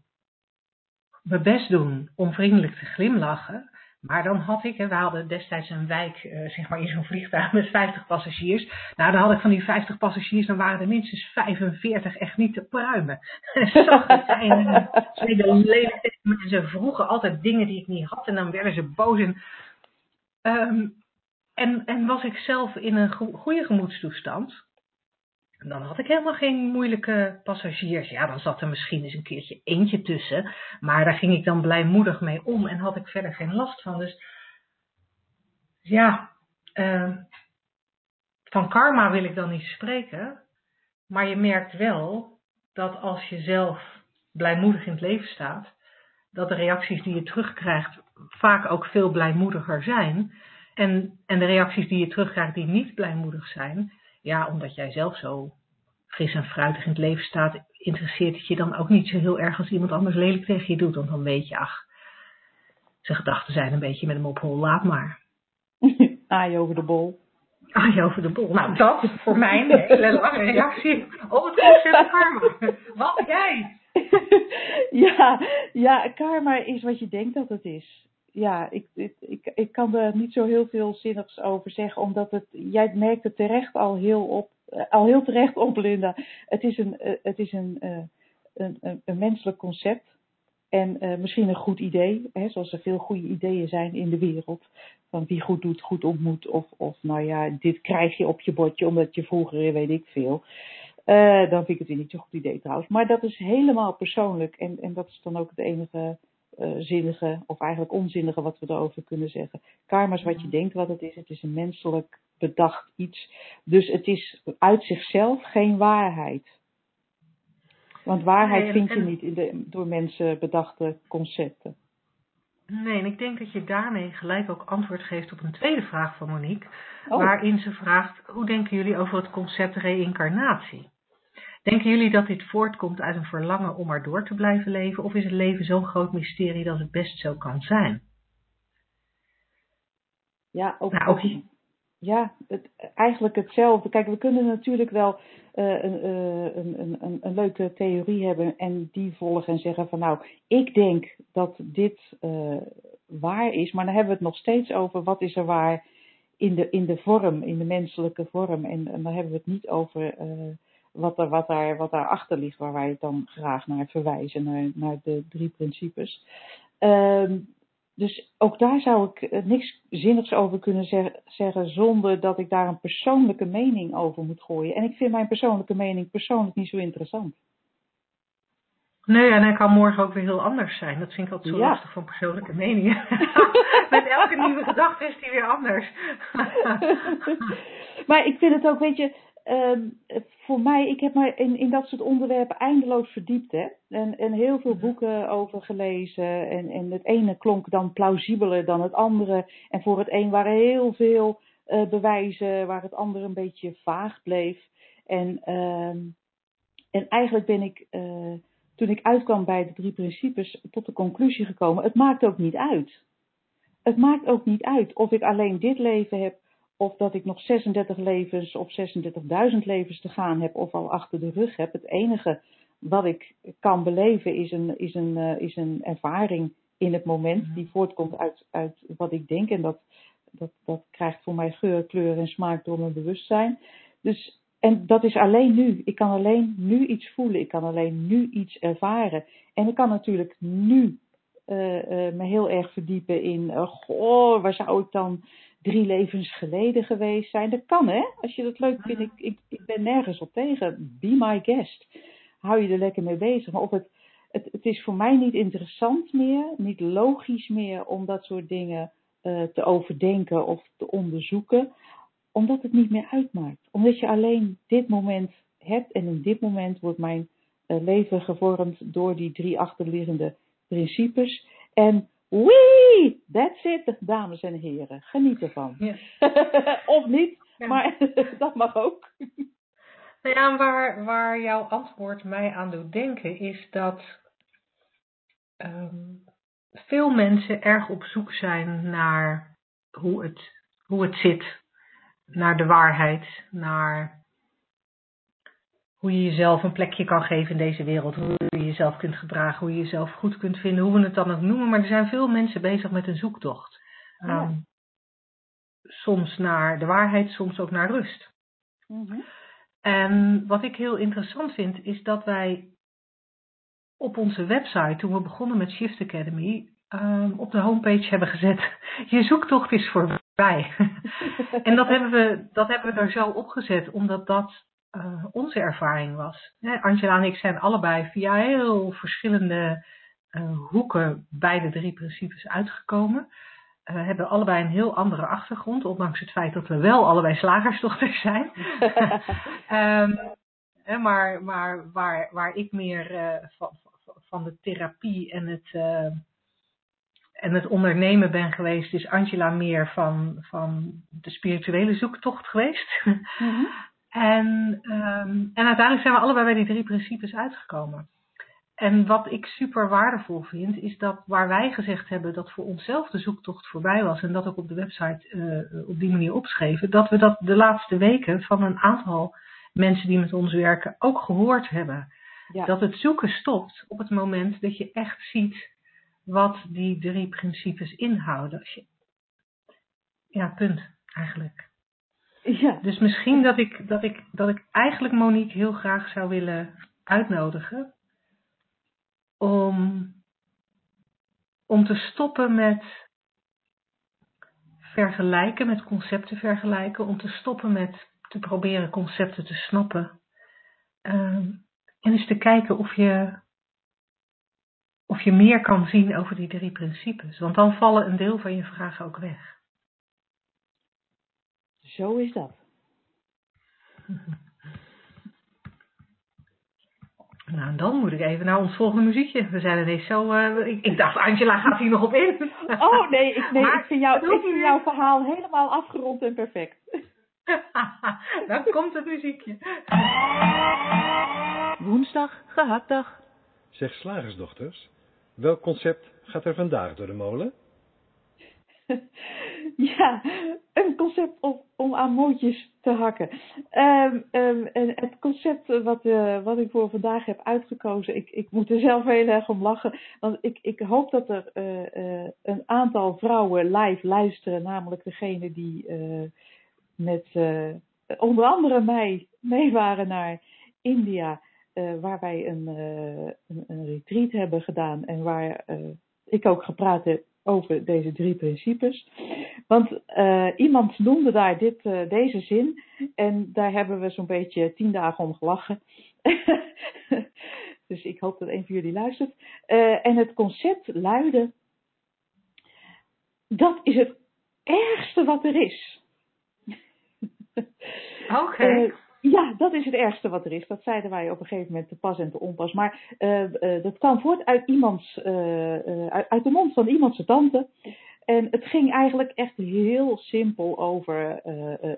mijn best doen om vriendelijk te glimlachen. Maar dan had ik, we hadden destijds een wijk, uh, zeg maar in zo'n vliegtuig met 50 passagiers. Nou, dan had ik van die 50 passagiers, dan waren er minstens 45 echt niet te pruimen. Ze deden tegen ze vroegen altijd dingen die ik niet had en dan werden ze boos. En, um, en, en was ik zelf in een goede gemoedstoestand, dan had ik helemaal geen moeilijke passagiers. Ja, dan zat er misschien eens een keertje eentje tussen. Maar daar ging ik dan blijmoedig mee om en had ik verder geen last van. Dus ja, uh, van karma wil ik dan niet spreken. Maar je merkt wel dat als je zelf blijmoedig in het leven staat, dat de reacties die je terugkrijgt vaak ook veel blijmoediger zijn. En, en de reacties die je terugkrijgt die niet blijmoedig zijn, ja, omdat jij zelf zo fris en fruitig in het leven staat, interesseert het je dan ook niet zo heel erg als iemand anders lelijk tegen je doet. Want dan weet je, ach, zijn gedachten zijn een beetje met hem op hol, laat maar. Aai over de bol. Aai over de bol. Nou, dat is voor mij een hele lange reactie op het concept karma. Wat jij? ja, ja, karma is wat je denkt dat het is ja, ik, ik, ik, ik kan er niet zo heel veel zinnigs over zeggen, omdat het, jij merkt het terecht al heel, op, uh, al heel terecht op, Linda. Het is een, uh, het is een, uh, een, een, een, menselijk concept en misschien een goed idee, hè, zoals er veel goede ideeën zijn in de wereld. Van wie goed doet, goed ontmoet, of, of nou ja, dit krijg je op je bordje omdat je vroeger, weet ik veel. dan vind ik het weer niet zo'n goed idee trouwens. Maar dat is helemaal persoonlijk en, en dat is dan ook het enige uh, zinnige of eigenlijk onzinnige wat we erover kunnen zeggen. Karma is wat je denkt wat het is. Het is een menselijk bedacht iets. Dus het is uit zichzelf geen waarheid. Want waarheid nee, vind je niet in de door mensen bedachte concepten. Nee, en ik denk dat je daarmee gelijk ook antwoord geeft op een tweede vraag van Monique. Oh. Waarin ze vraagt, hoe denken jullie over het concept reïncarnatie? Denken jullie dat dit voortkomt uit een verlangen om maar door te blijven leven? Of is het leven zo'n groot mysterie dat het best zo kan zijn? Ja, ook, nou, ook ja, het, eigenlijk hetzelfde. Kijk, we kunnen natuurlijk wel uh, een, uh, een, een, een, leuke theorie hebben en die volgen en zeggen van nou, ik denk dat dit uh, waar is, maar dan hebben we het nog steeds over wat is er waar in, de, in de vorm, in de menselijke vorm. En, en dan hebben we het niet over wat, er, wat, daar, wat daarachter ligt, waar wij dan graag naar verwijzen, naar, naar de drie principes. Ehm, dus ook daar zou ik eh, niks zinnigs over kunnen zeggen zonder dat ik daar een persoonlijke mening over moet gooien. En ik vind mijn persoonlijke mening persoonlijk niet zo interessant. Nee, en hij kan morgen ook weer heel anders zijn. Dat vind ik altijd zo lastig van persoonlijke meningen. Met elke nieuwe gedachte is die weer anders. maar ik vind het ook, weet je, Ehm, voor mij, ik heb me in, in dat soort onderwerpen eindeloos verdiept. Hè? En, en heel veel mhm. boeken over gelezen. En, en het ene klonk dan plausibeler dan het andere. En voor het een waren heel veel uh, bewijzen waar het andere een beetje vaag bleef. En, uh, en eigenlijk ben ik, uh, toen ik uitkwam bij de drie principes, tot de conclusie gekomen: het maakt ook niet uit. Het maakt ook niet uit of ik alleen dit leven heb of dat ik nog 36 levens of 36.000 levens te gaan heb of al achter de rug heb. Het enige wat ik kan beleven is een, is een, uh, is een ervaring in het moment mhm. die voortkomt uit, uit wat ik denk. En dat, dat, dat krijgt voor mij geur, kleur en smaak door mijn bewustzijn. Dus, en dat is alleen nu. Ik kan alleen nu iets voelen. Ik kan alleen nu iets ervaren. En ik kan natuurlijk nu uh, uh, me heel erg verdiepen in, goh, waar zou ik dan drie levens geleden geweest zijn. Dat kan hè, als je dat leuk vindt. Ik, ik, ik ben nergens op tegen. Be my guest. Hou je er lekker mee bezig. Maar op het, het, het is voor mij niet interessant meer, niet logisch meer om dat soort dingen uh, te overdenken of te onderzoeken. Omdat het niet meer uitmaakt. Omdat je alleen dit moment hebt en in dit moment wordt mijn uh, leven gevormd door die drie achterliggende principes. En Wee! That's it, dames en heren. Geniet ervan. of niet, maar dat mag ook. Nou ja, waar, waar jouw antwoord mij aan doet denken is dat um, veel mensen erg op zoek zijn naar hoe het, hoe het zit, naar de waarheid, naar hoe je jezelf een plekje kan geven in deze wereld, hoe je jezelf kunt gedragen, hoe je jezelf goed kunt vinden, hoe we het dan ook noemen. Maar er zijn veel mensen bezig met een zoektocht. Ehm, soms naar de waarheid, soms ook naar rust. Mhm. En wat ik heel interessant vind, is dat wij op onze website, toen we begonnen met Shift Academy, ehm, op de homepage hebben gezet: Je zoektocht is voorbij. en dat hebben, we, dat hebben we er zo opgezet, omdat dat uh, onze ervaring was. Angela en ik zijn allebei via heel verschillende uh, hoeken bij de drie principes uitgekomen. Uh, hebben allebei een heel andere achtergrond, ondanks het feit dat we wel allebei slagersdochters zijn. um, maar maar waar, waar ik meer van, van de therapie en het, en het ondernemen ben geweest, is Angela meer van, van de spirituele zoektocht geweest. Mm -hmm. En, um, en uiteindelijk zijn we allebei bij die drie principes uitgekomen. En wat ik super waardevol vind, is dat waar wij gezegd hebben dat voor onszelf de zoektocht voorbij was en dat ook op de website uh, op die manier opschreven, dat we dat de laatste weken van een aantal mensen die met ons werken ook gehoord hebben. Ja. Dat het zoeken stopt op het moment dat je echt ziet wat die drie principes inhouden. Ja, punt eigenlijk. Ja. Dus misschien dat ik, dat, ik, dat ik eigenlijk Monique heel graag zou willen uitnodigen om, om te stoppen met vergelijken, met concepten vergelijken, om te stoppen met te proberen concepten te snappen. Um, en eens te kijken of je, of je meer kan zien over die drie principes. Want dan vallen een deel van je vragen ook weg. Zo is dat. Nou, dan moet ik even naar ons volgende muziekje. We zijn ineens zo... Uh, ik, ik, dacht, Angela gaat hier nog op in. Oh, nee, ik, nee, ik vind, jou, ik vind jouw verhaal helemaal afgerond en perfect. dan komt het muziekje. Woensdag, gehaktdag. Zeg slagersdochters, welk concept gaat er vandaag door de molen? ja, een concept om, om aan mootjes te hakken. Um, um, en het concept wat, uh, wat ik voor vandaag heb uitgekozen, ik, ik moet er zelf heel erg om lachen. Want ik, ik hoop dat er uh, uh, een aantal vrouwen live luisteren, namelijk degene die met onder andere mij mee waren naar India. waar wij een, een, een, retreat hebben gedaan en waar ik ook gepraat heb over deze drie principes. Want uh, iemand noemde daar dit, uh, deze zin en daar hebben we zo'n beetje tien dagen om gelachen. dus ik hoop dat een van jullie luistert. Uh, en het concept luidde: dat is het ergste wat er is. Oké. Okay. Ja, dat is het ergste wat er is. Dat zeiden wij op een gegeven moment te pas en te onpas. Maar uh, uh, dat kwam voort uit, iemands, uh, uit, uit, de mond van iemands tante. En het ging eigenlijk echt heel simpel over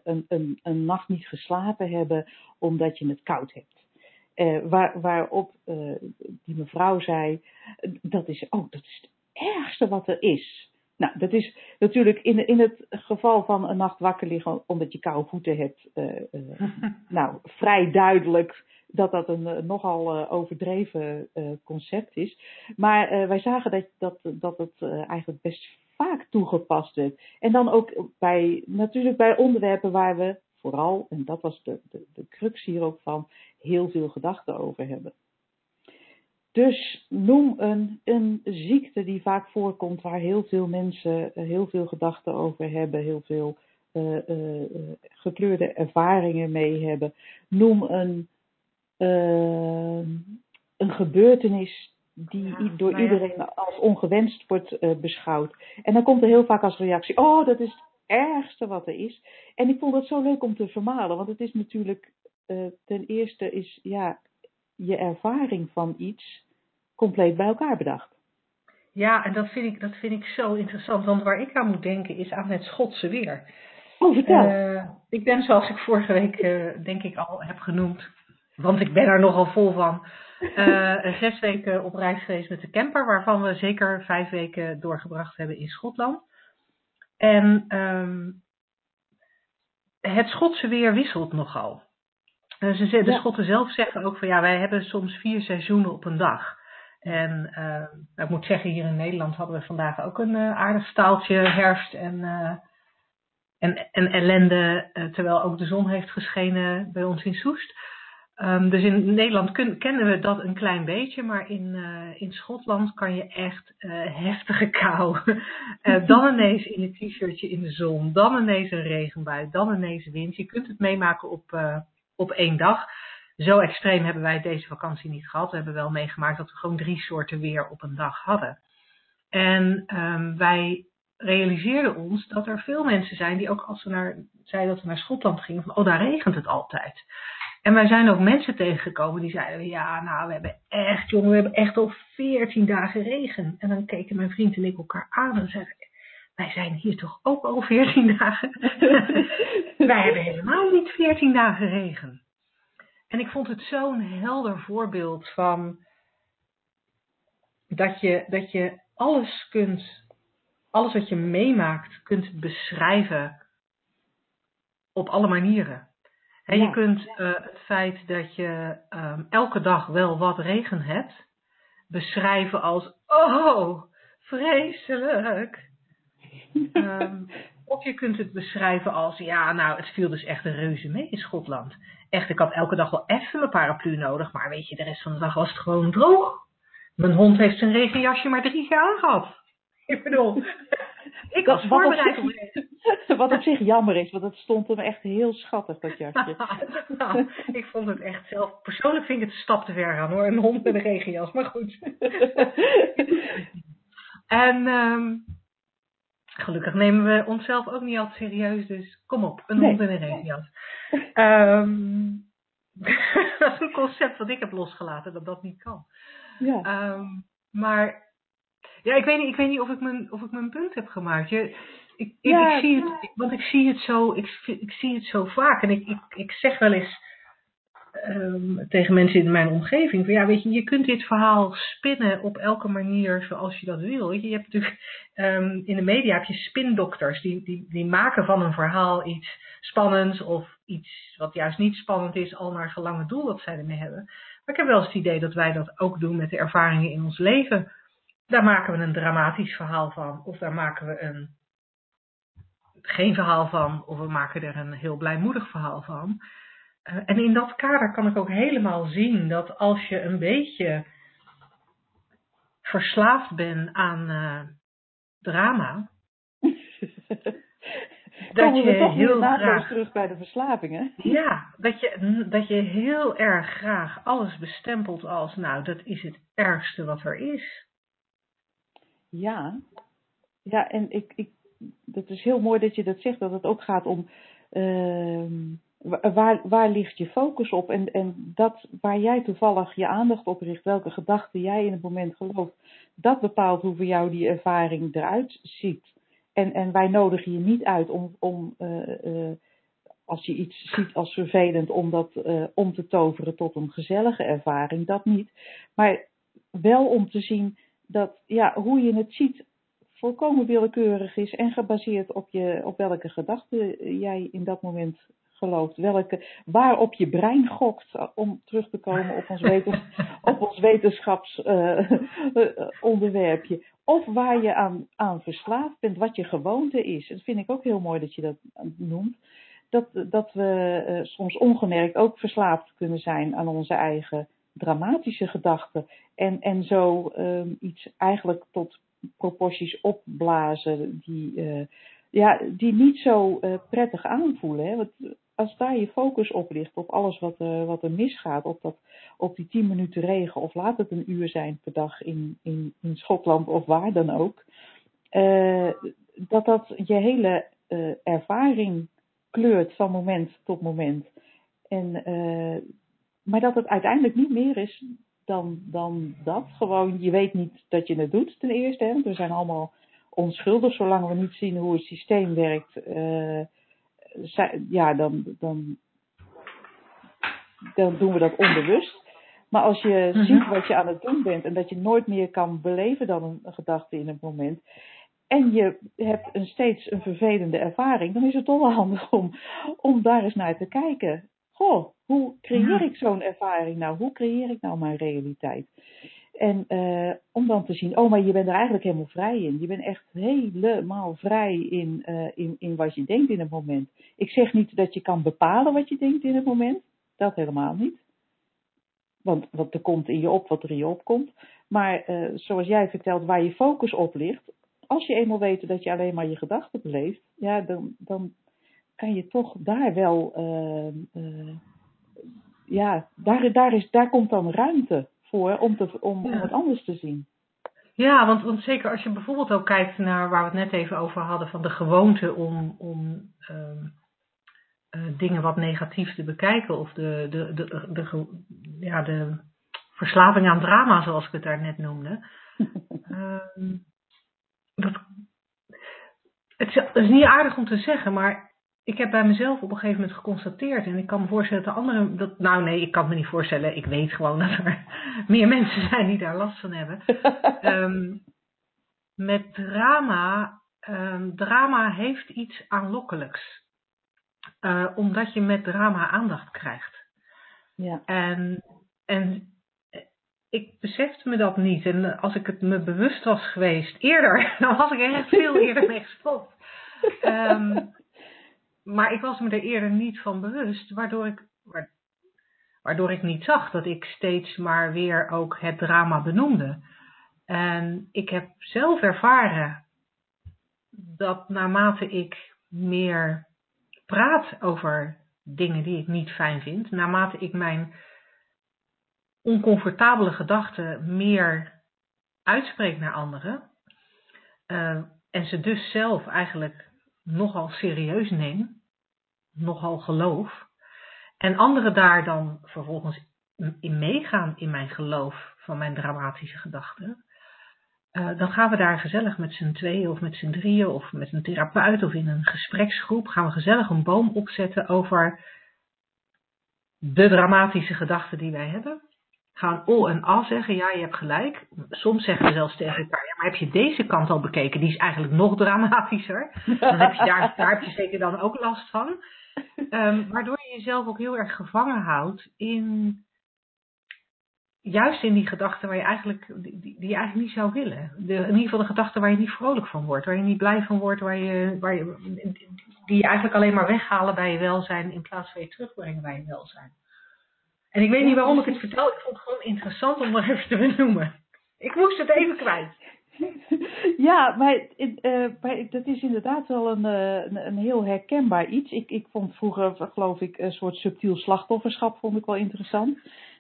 een, een, een, nacht niet geslapen hebben omdat je het koud hebt. waar, waarop die mevrouw zei, dat is, oh, dat is het ergste wat er is. Nou, dat is natuurlijk in, in het geval van een nacht wakker liggen omdat je koude voeten hebt, uh, uh, nou, vrij duidelijk dat dat een uh, nogal overdreven concept is. Maar wij zagen dat, dat, dat het eigenlijk best vaak toegepast werd. En dan ook bij, natuurlijk bij onderwerpen waar we vooral, en dat was de, de, de crux hier ook van, heel veel gedachten over hebben. Dus noem een, een ziekte die vaak voorkomt, waar heel veel mensen uh, heel veel gedachten over hebben, heel veel uh, uh, gekleurde ervaringen mee hebben. Noem een, een gebeurtenis die ja, door ja. iedereen als ongewenst wordt beschouwd. En dan komt er heel vaak als reactie: Oh, dat is het ergste wat er is. En ik vond het zo leuk om te vermalen, want het is natuurlijk ten eerste is ja, je ervaring van iets compleet bij elkaar bedacht. Ja, en dat vind ik, dat vind ik zo interessant, want waar ik aan moet denken is aan het Schotse weer. Oh, vertel. Uh, ik ben zoals ik vorige week uh, denk ik al heb genoemd, want ik ben er nogal vol van, uh, zes weken op reis geweest met de camper, waarvan we zeker vijf weken doorgebracht hebben in Schotland. En um, het Schotse weer wisselt nogal. Ze, de ja. Schotten zelf zeggen ook van ja, wij hebben soms vier seizoenen op een dag. En uh, ik moet zeggen, hier in Nederland hadden we vandaag ook een uh, aardig staaltje herfst en, uh, en, en ellende, terwijl ook de zon heeft geschenen bij ons in Soest. Um, dus in Nederland kun, kennen we dat een klein beetje, maar in, in Schotland kan je echt heftige kou. dan ineens in een t-shirtje in de zon, dan ineens een regenbui, dan ineens wind. Je kunt het meemaken op, op één dag zo extreem hebben wij deze vakantie niet gehad. We hebben wel meegemaakt dat we gewoon drie soorten weer op een dag hadden. En um, wij realiseerden ons dat er veel mensen zijn die ook als ze naar, zeiden dat we naar Schotland gingen, van oh daar regent het altijd. En wij zijn ook mensen tegengekomen die zeiden, ja nou we hebben echt jongen, we hebben echt al veertien dagen regen. En dan keken mijn vriend en ik elkaar aan en zeiden, wij zijn hier toch ook al veertien dagen. wij hebben helemaal niet veertien dagen regen. En ik vond het zo'n helder voorbeeld van dat je, dat je alles kunt, alles wat je meemaakt, kunt beschrijven op alle manieren. En ja. je kunt uh, het feit dat je um, elke dag wel wat regen hebt, beschrijven als, oh, vreselijk. Um, of je kunt het beschrijven als, ja, nou, het viel dus echt een reuze mee in Schotland. Echt, ik had elke dag wel even mijn paraplu nodig, maar weet je, de rest van de dag was het gewoon droog. Mijn hond heeft zijn regenjasje maar drie keer aangehad. Ik bedoel, ik was wat voorbereid op zich, Wat op zich jammer is, want het stond hem echt heel schattig, dat jasje. nou, ik vond het echt zelf, persoonlijk vind ik het een stap te ver gaan hoor, een hond met een regenjas, maar goed. en um, Gelukkig nemen we onszelf ook niet altijd serieus, dus kom op, een hond in een regenjas. Um, dat is een concept wat ik heb losgelaten, dat dat niet kan. Ja. Um, maar ja, ik weet niet, ik weet niet of, ik mijn, of ik mijn punt heb gemaakt. Je, ik, ik, ja, ik zie het, want ik zie het zo, ik, ik zie het zo vaak en ik, ik, ik zeg wel eens ehm, tegen mensen in mijn omgeving. Van, ja, weet je, je kunt dit verhaal spinnen op elke manier zoals je dat wil. je, hebt natuurlijk ehm, in de media heb je spindokters. Die, die, die maken van een verhaal iets spannends of iets wat juist niet spannend is, al naar gelang het doel dat zij ermee hebben. Maar ik heb wel eens het idee dat wij dat ook doen met de ervaringen in ons leven. Daar maken we een dramatisch verhaal van, of daar maken we een geen verhaal van, of we maken er een heel blijmoedig verhaal van. En in dat kader kan ik ook helemaal zien dat als je een beetje verslaafd bent aan uh, drama. dat je toch heel graag terug bij de verslavingen. Ja, dat je, dat je heel erg graag alles bestempelt als, nou, dat is het ergste wat er is. Ja, ja, en ik, ik dat is heel mooi dat je dat zegt, dat het ook gaat om uh, waar, waar ligt je focus op en, en dat waar jij toevallig je aandacht op richt, welke gedachten jij in het moment gelooft, dat bepaalt hoe voor jou die ervaring eruit ziet. En, en wij nodigen je niet uit om, om uh, uh, als je iets ziet als vervelend, om dat uh, om te toveren tot een gezellige ervaring, dat niet. Maar wel om te zien dat ja, hoe je het ziet volkomen willekeurig is en gebaseerd op, je, op welke gedachten jij in dat moment gelooft. Welke, waarop je brein gokt, eh, om terug te komen op ons, wetens, op ons wetenschapsonderwerpje. Uh, of waar je aan, aan verslaafd bent, wat je gewoonte is. Dat vind ik ook heel mooi dat je dat noemt. Dat, dat we uh, soms ongemerkt ook verslaafd kunnen zijn aan onze eigen dramatische gedachten. En, en zo um, iets eigenlijk tot proporties opblazen die, uh, ja, die niet zo uh, prettig aanvoelen. Hè? Want als daar je focus op ligt, op alles wat, uh, wat er misgaat, op, dat, op die tien minuten regen, of laat het een uur zijn per dag in, in, in Schotland of waar dan ook, dat dat je hele ervaring kleurt van moment tot moment. En, maar dat het uiteindelijk niet meer is dan, dan dat. Gewoon, je weet niet dat je het doet ten eerste. Hè? We zijn allemaal onschuldig zolang we niet zien hoe het systeem werkt. Uh, ja, dan, dan, dan doen we dat onbewust. Maar als je mm -hmm. ziet wat je aan het doen bent en dat je nooit meer kan beleven dan een, gedachte in het moment. En je hebt een steeds een vervelende ervaring, dan is het toch wel handig om, om daar eens naar te kijken goh, hoe creëer ik zo'n ervaring nou? Hoe creëer ik nou mijn realiteit? En uh, om dan te zien, oh, maar je bent er eigenlijk helemaal vrij in. Je bent echt helemaal vrij in, uh, in, in wat je denkt in het moment. Ik zeg niet dat je kan bepalen wat je denkt in het moment. Dat helemaal niet. Want, want er komt in je op wat er in je opkomt. Maar uh, zoals jij vertelt, waar je focus op ligt. Als je eenmaal weet dat je alleen maar je gedachten beleeft, ja, dan, dan, kan je toch daar wel, ja, daar, daar, is, daar komt dan ruimte voor om, te, om, het anders te zien. Ja, want, want zeker als je bijvoorbeeld ook kijkt naar waar we het net even over hadden, van de gewoonte om, om uh, uh, dingen wat negatief te bekijken, of de, de, de, de, de, ja, de verslaving aan drama, zoals ik het daar net noemde. Ehm, dat, het is niet aardig om te zeggen, maar ik heb bij mezelf op een gegeven moment geconstateerd, en ik kan me voorstellen dat de anderen, dat, nou nee, ik kan me niet voorstellen, ik weet gewoon dat er meer mensen zijn die daar last van hebben. um, met drama, um, drama heeft iets aanlokkelijks, uh, omdat je met drama aandacht krijgt. Ja. En, en ik besefte me dat niet. En als ik het me bewust was geweest eerder, dan was ik er echt veel eerder mee gestopt. Um, maar ik was me er eerder niet van bewust, waardoor ik, waardoor ik niet zag dat ik steeds maar weer ook het drama benoemde. En ik heb zelf ervaren dat naarmate ik meer praat over dingen die ik niet fijn vind, naarmate ik mijn oncomfortabele gedachten meer uitspreek naar anderen, uh, en ze dus zelf eigenlijk nogal serieus neem, nogal geloof. En anderen daar dan vervolgens in meegaan in mijn geloof van mijn dramatische gedachten. Uh, dan gaan we daar gezellig met z'n tweeën of met z'n drieën of met een therapeut of in een gespreksgroep gaan we gezellig een boom opzetten over de dramatische gedachten die wij hebben. Gaan o en a zeggen, ja, je hebt gelijk. Soms zeggen we zelfs tegen elkaar, ja, maar heb je deze kant al bekeken? Die is eigenlijk nog dramatischer. Dan heb je daar, daar heb je zeker dan ook last van. Um, waardoor je jezelf ook heel erg gevangen houdt in juist in die gedachten waar je eigenlijk, die, die je eigenlijk niet zou willen. De, in ieder geval de gedachten waar je niet vrolijk van wordt, waar je niet blij van wordt, waar je, waar je, die je eigenlijk alleen maar weghalen bij je welzijn in plaats van je terugbrengen bij je welzijn. En ik weet niet waarom ik het vertel, ik vond het gewoon interessant om er even te benoemen. Ik moest het even kwijt. Ja, maar, uh, maar dat is inderdaad wel een, uh, een, een, heel herkenbaar iets. Ik, ik vond vroeger, geloof ik, een soort subtiel slachtofferschap vond ik wel interessant.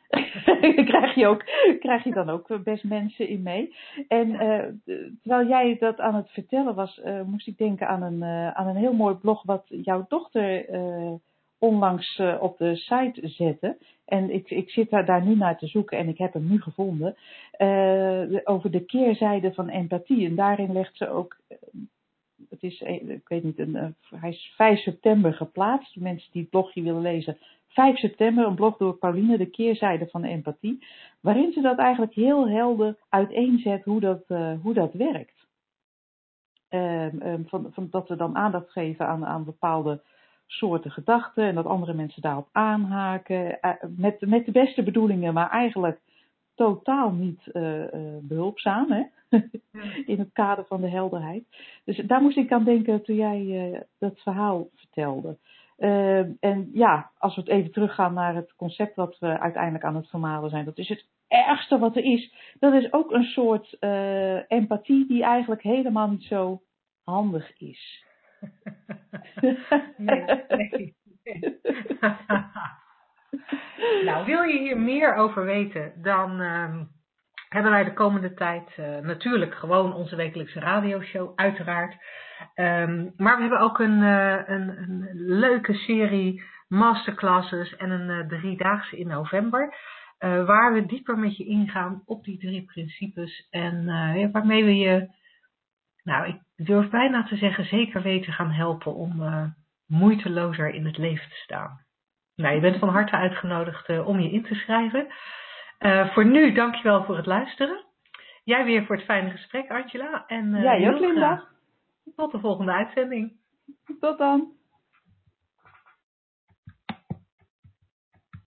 krijg, je ook, krijg je dan ook best mensen in mee. En uh, terwijl jij dat aan het vertellen was, uh, moest ik denken aan een, aan een heel mooi blog wat jouw dochter onlangs op de site zette. En ik, ik zit daar, daar nu naar te zoeken en ik heb hem nu gevonden. over de keerzijde van empathie. En daarin legt ze ook het is, ik weet niet, een, hij is 5 september geplaatst. Mensen die het blogje willen lezen, 5 september, een blog door Pauline, de keerzijde van empathie, waarin ze dat eigenlijk heel helder uiteenzet hoe dat, hoe dat werkt. Um, um, van, van, dat we dan aandacht geven aan, aan bepaalde soorten gedachten en dat andere mensen daarop aanhaken, uh, met, met de beste bedoelingen, maar eigenlijk totaal niet uh, behulpzaam hè? in het kader van de helderheid. Dus daar moest ik aan denken toen jij dat verhaal vertelde. Uh, en ja, als we het even teruggaan naar het concept wat we uiteindelijk aan het vermalen zijn, dat is het ergste wat er is. Dat is ook een soort empathie die eigenlijk helemaal niet zo handig is. nee, nee. nou, wil je hier meer over weten, dan uh, hebben wij de komende tijd uh, natuurlijk gewoon onze wekelijkse radioshow, uiteraard. Um, maar we hebben ook een, uh, een, een, leuke serie masterclasses en een uh, driedaagse in november. waar we dieper met je ingaan op die drie principes. En waarmee we je, nou, ik durf bijna te zeggen, zeker weten gaan helpen om moeitelozer in het leven te staan. Nou, je bent van harte uitgenodigd om je in te schrijven. Uh, voor nu, dankjewel voor het luisteren. Jij weer voor het fijne gesprek, Angela. En, Jij ook, Linda. Tot de volgende uitzending. Tot dan.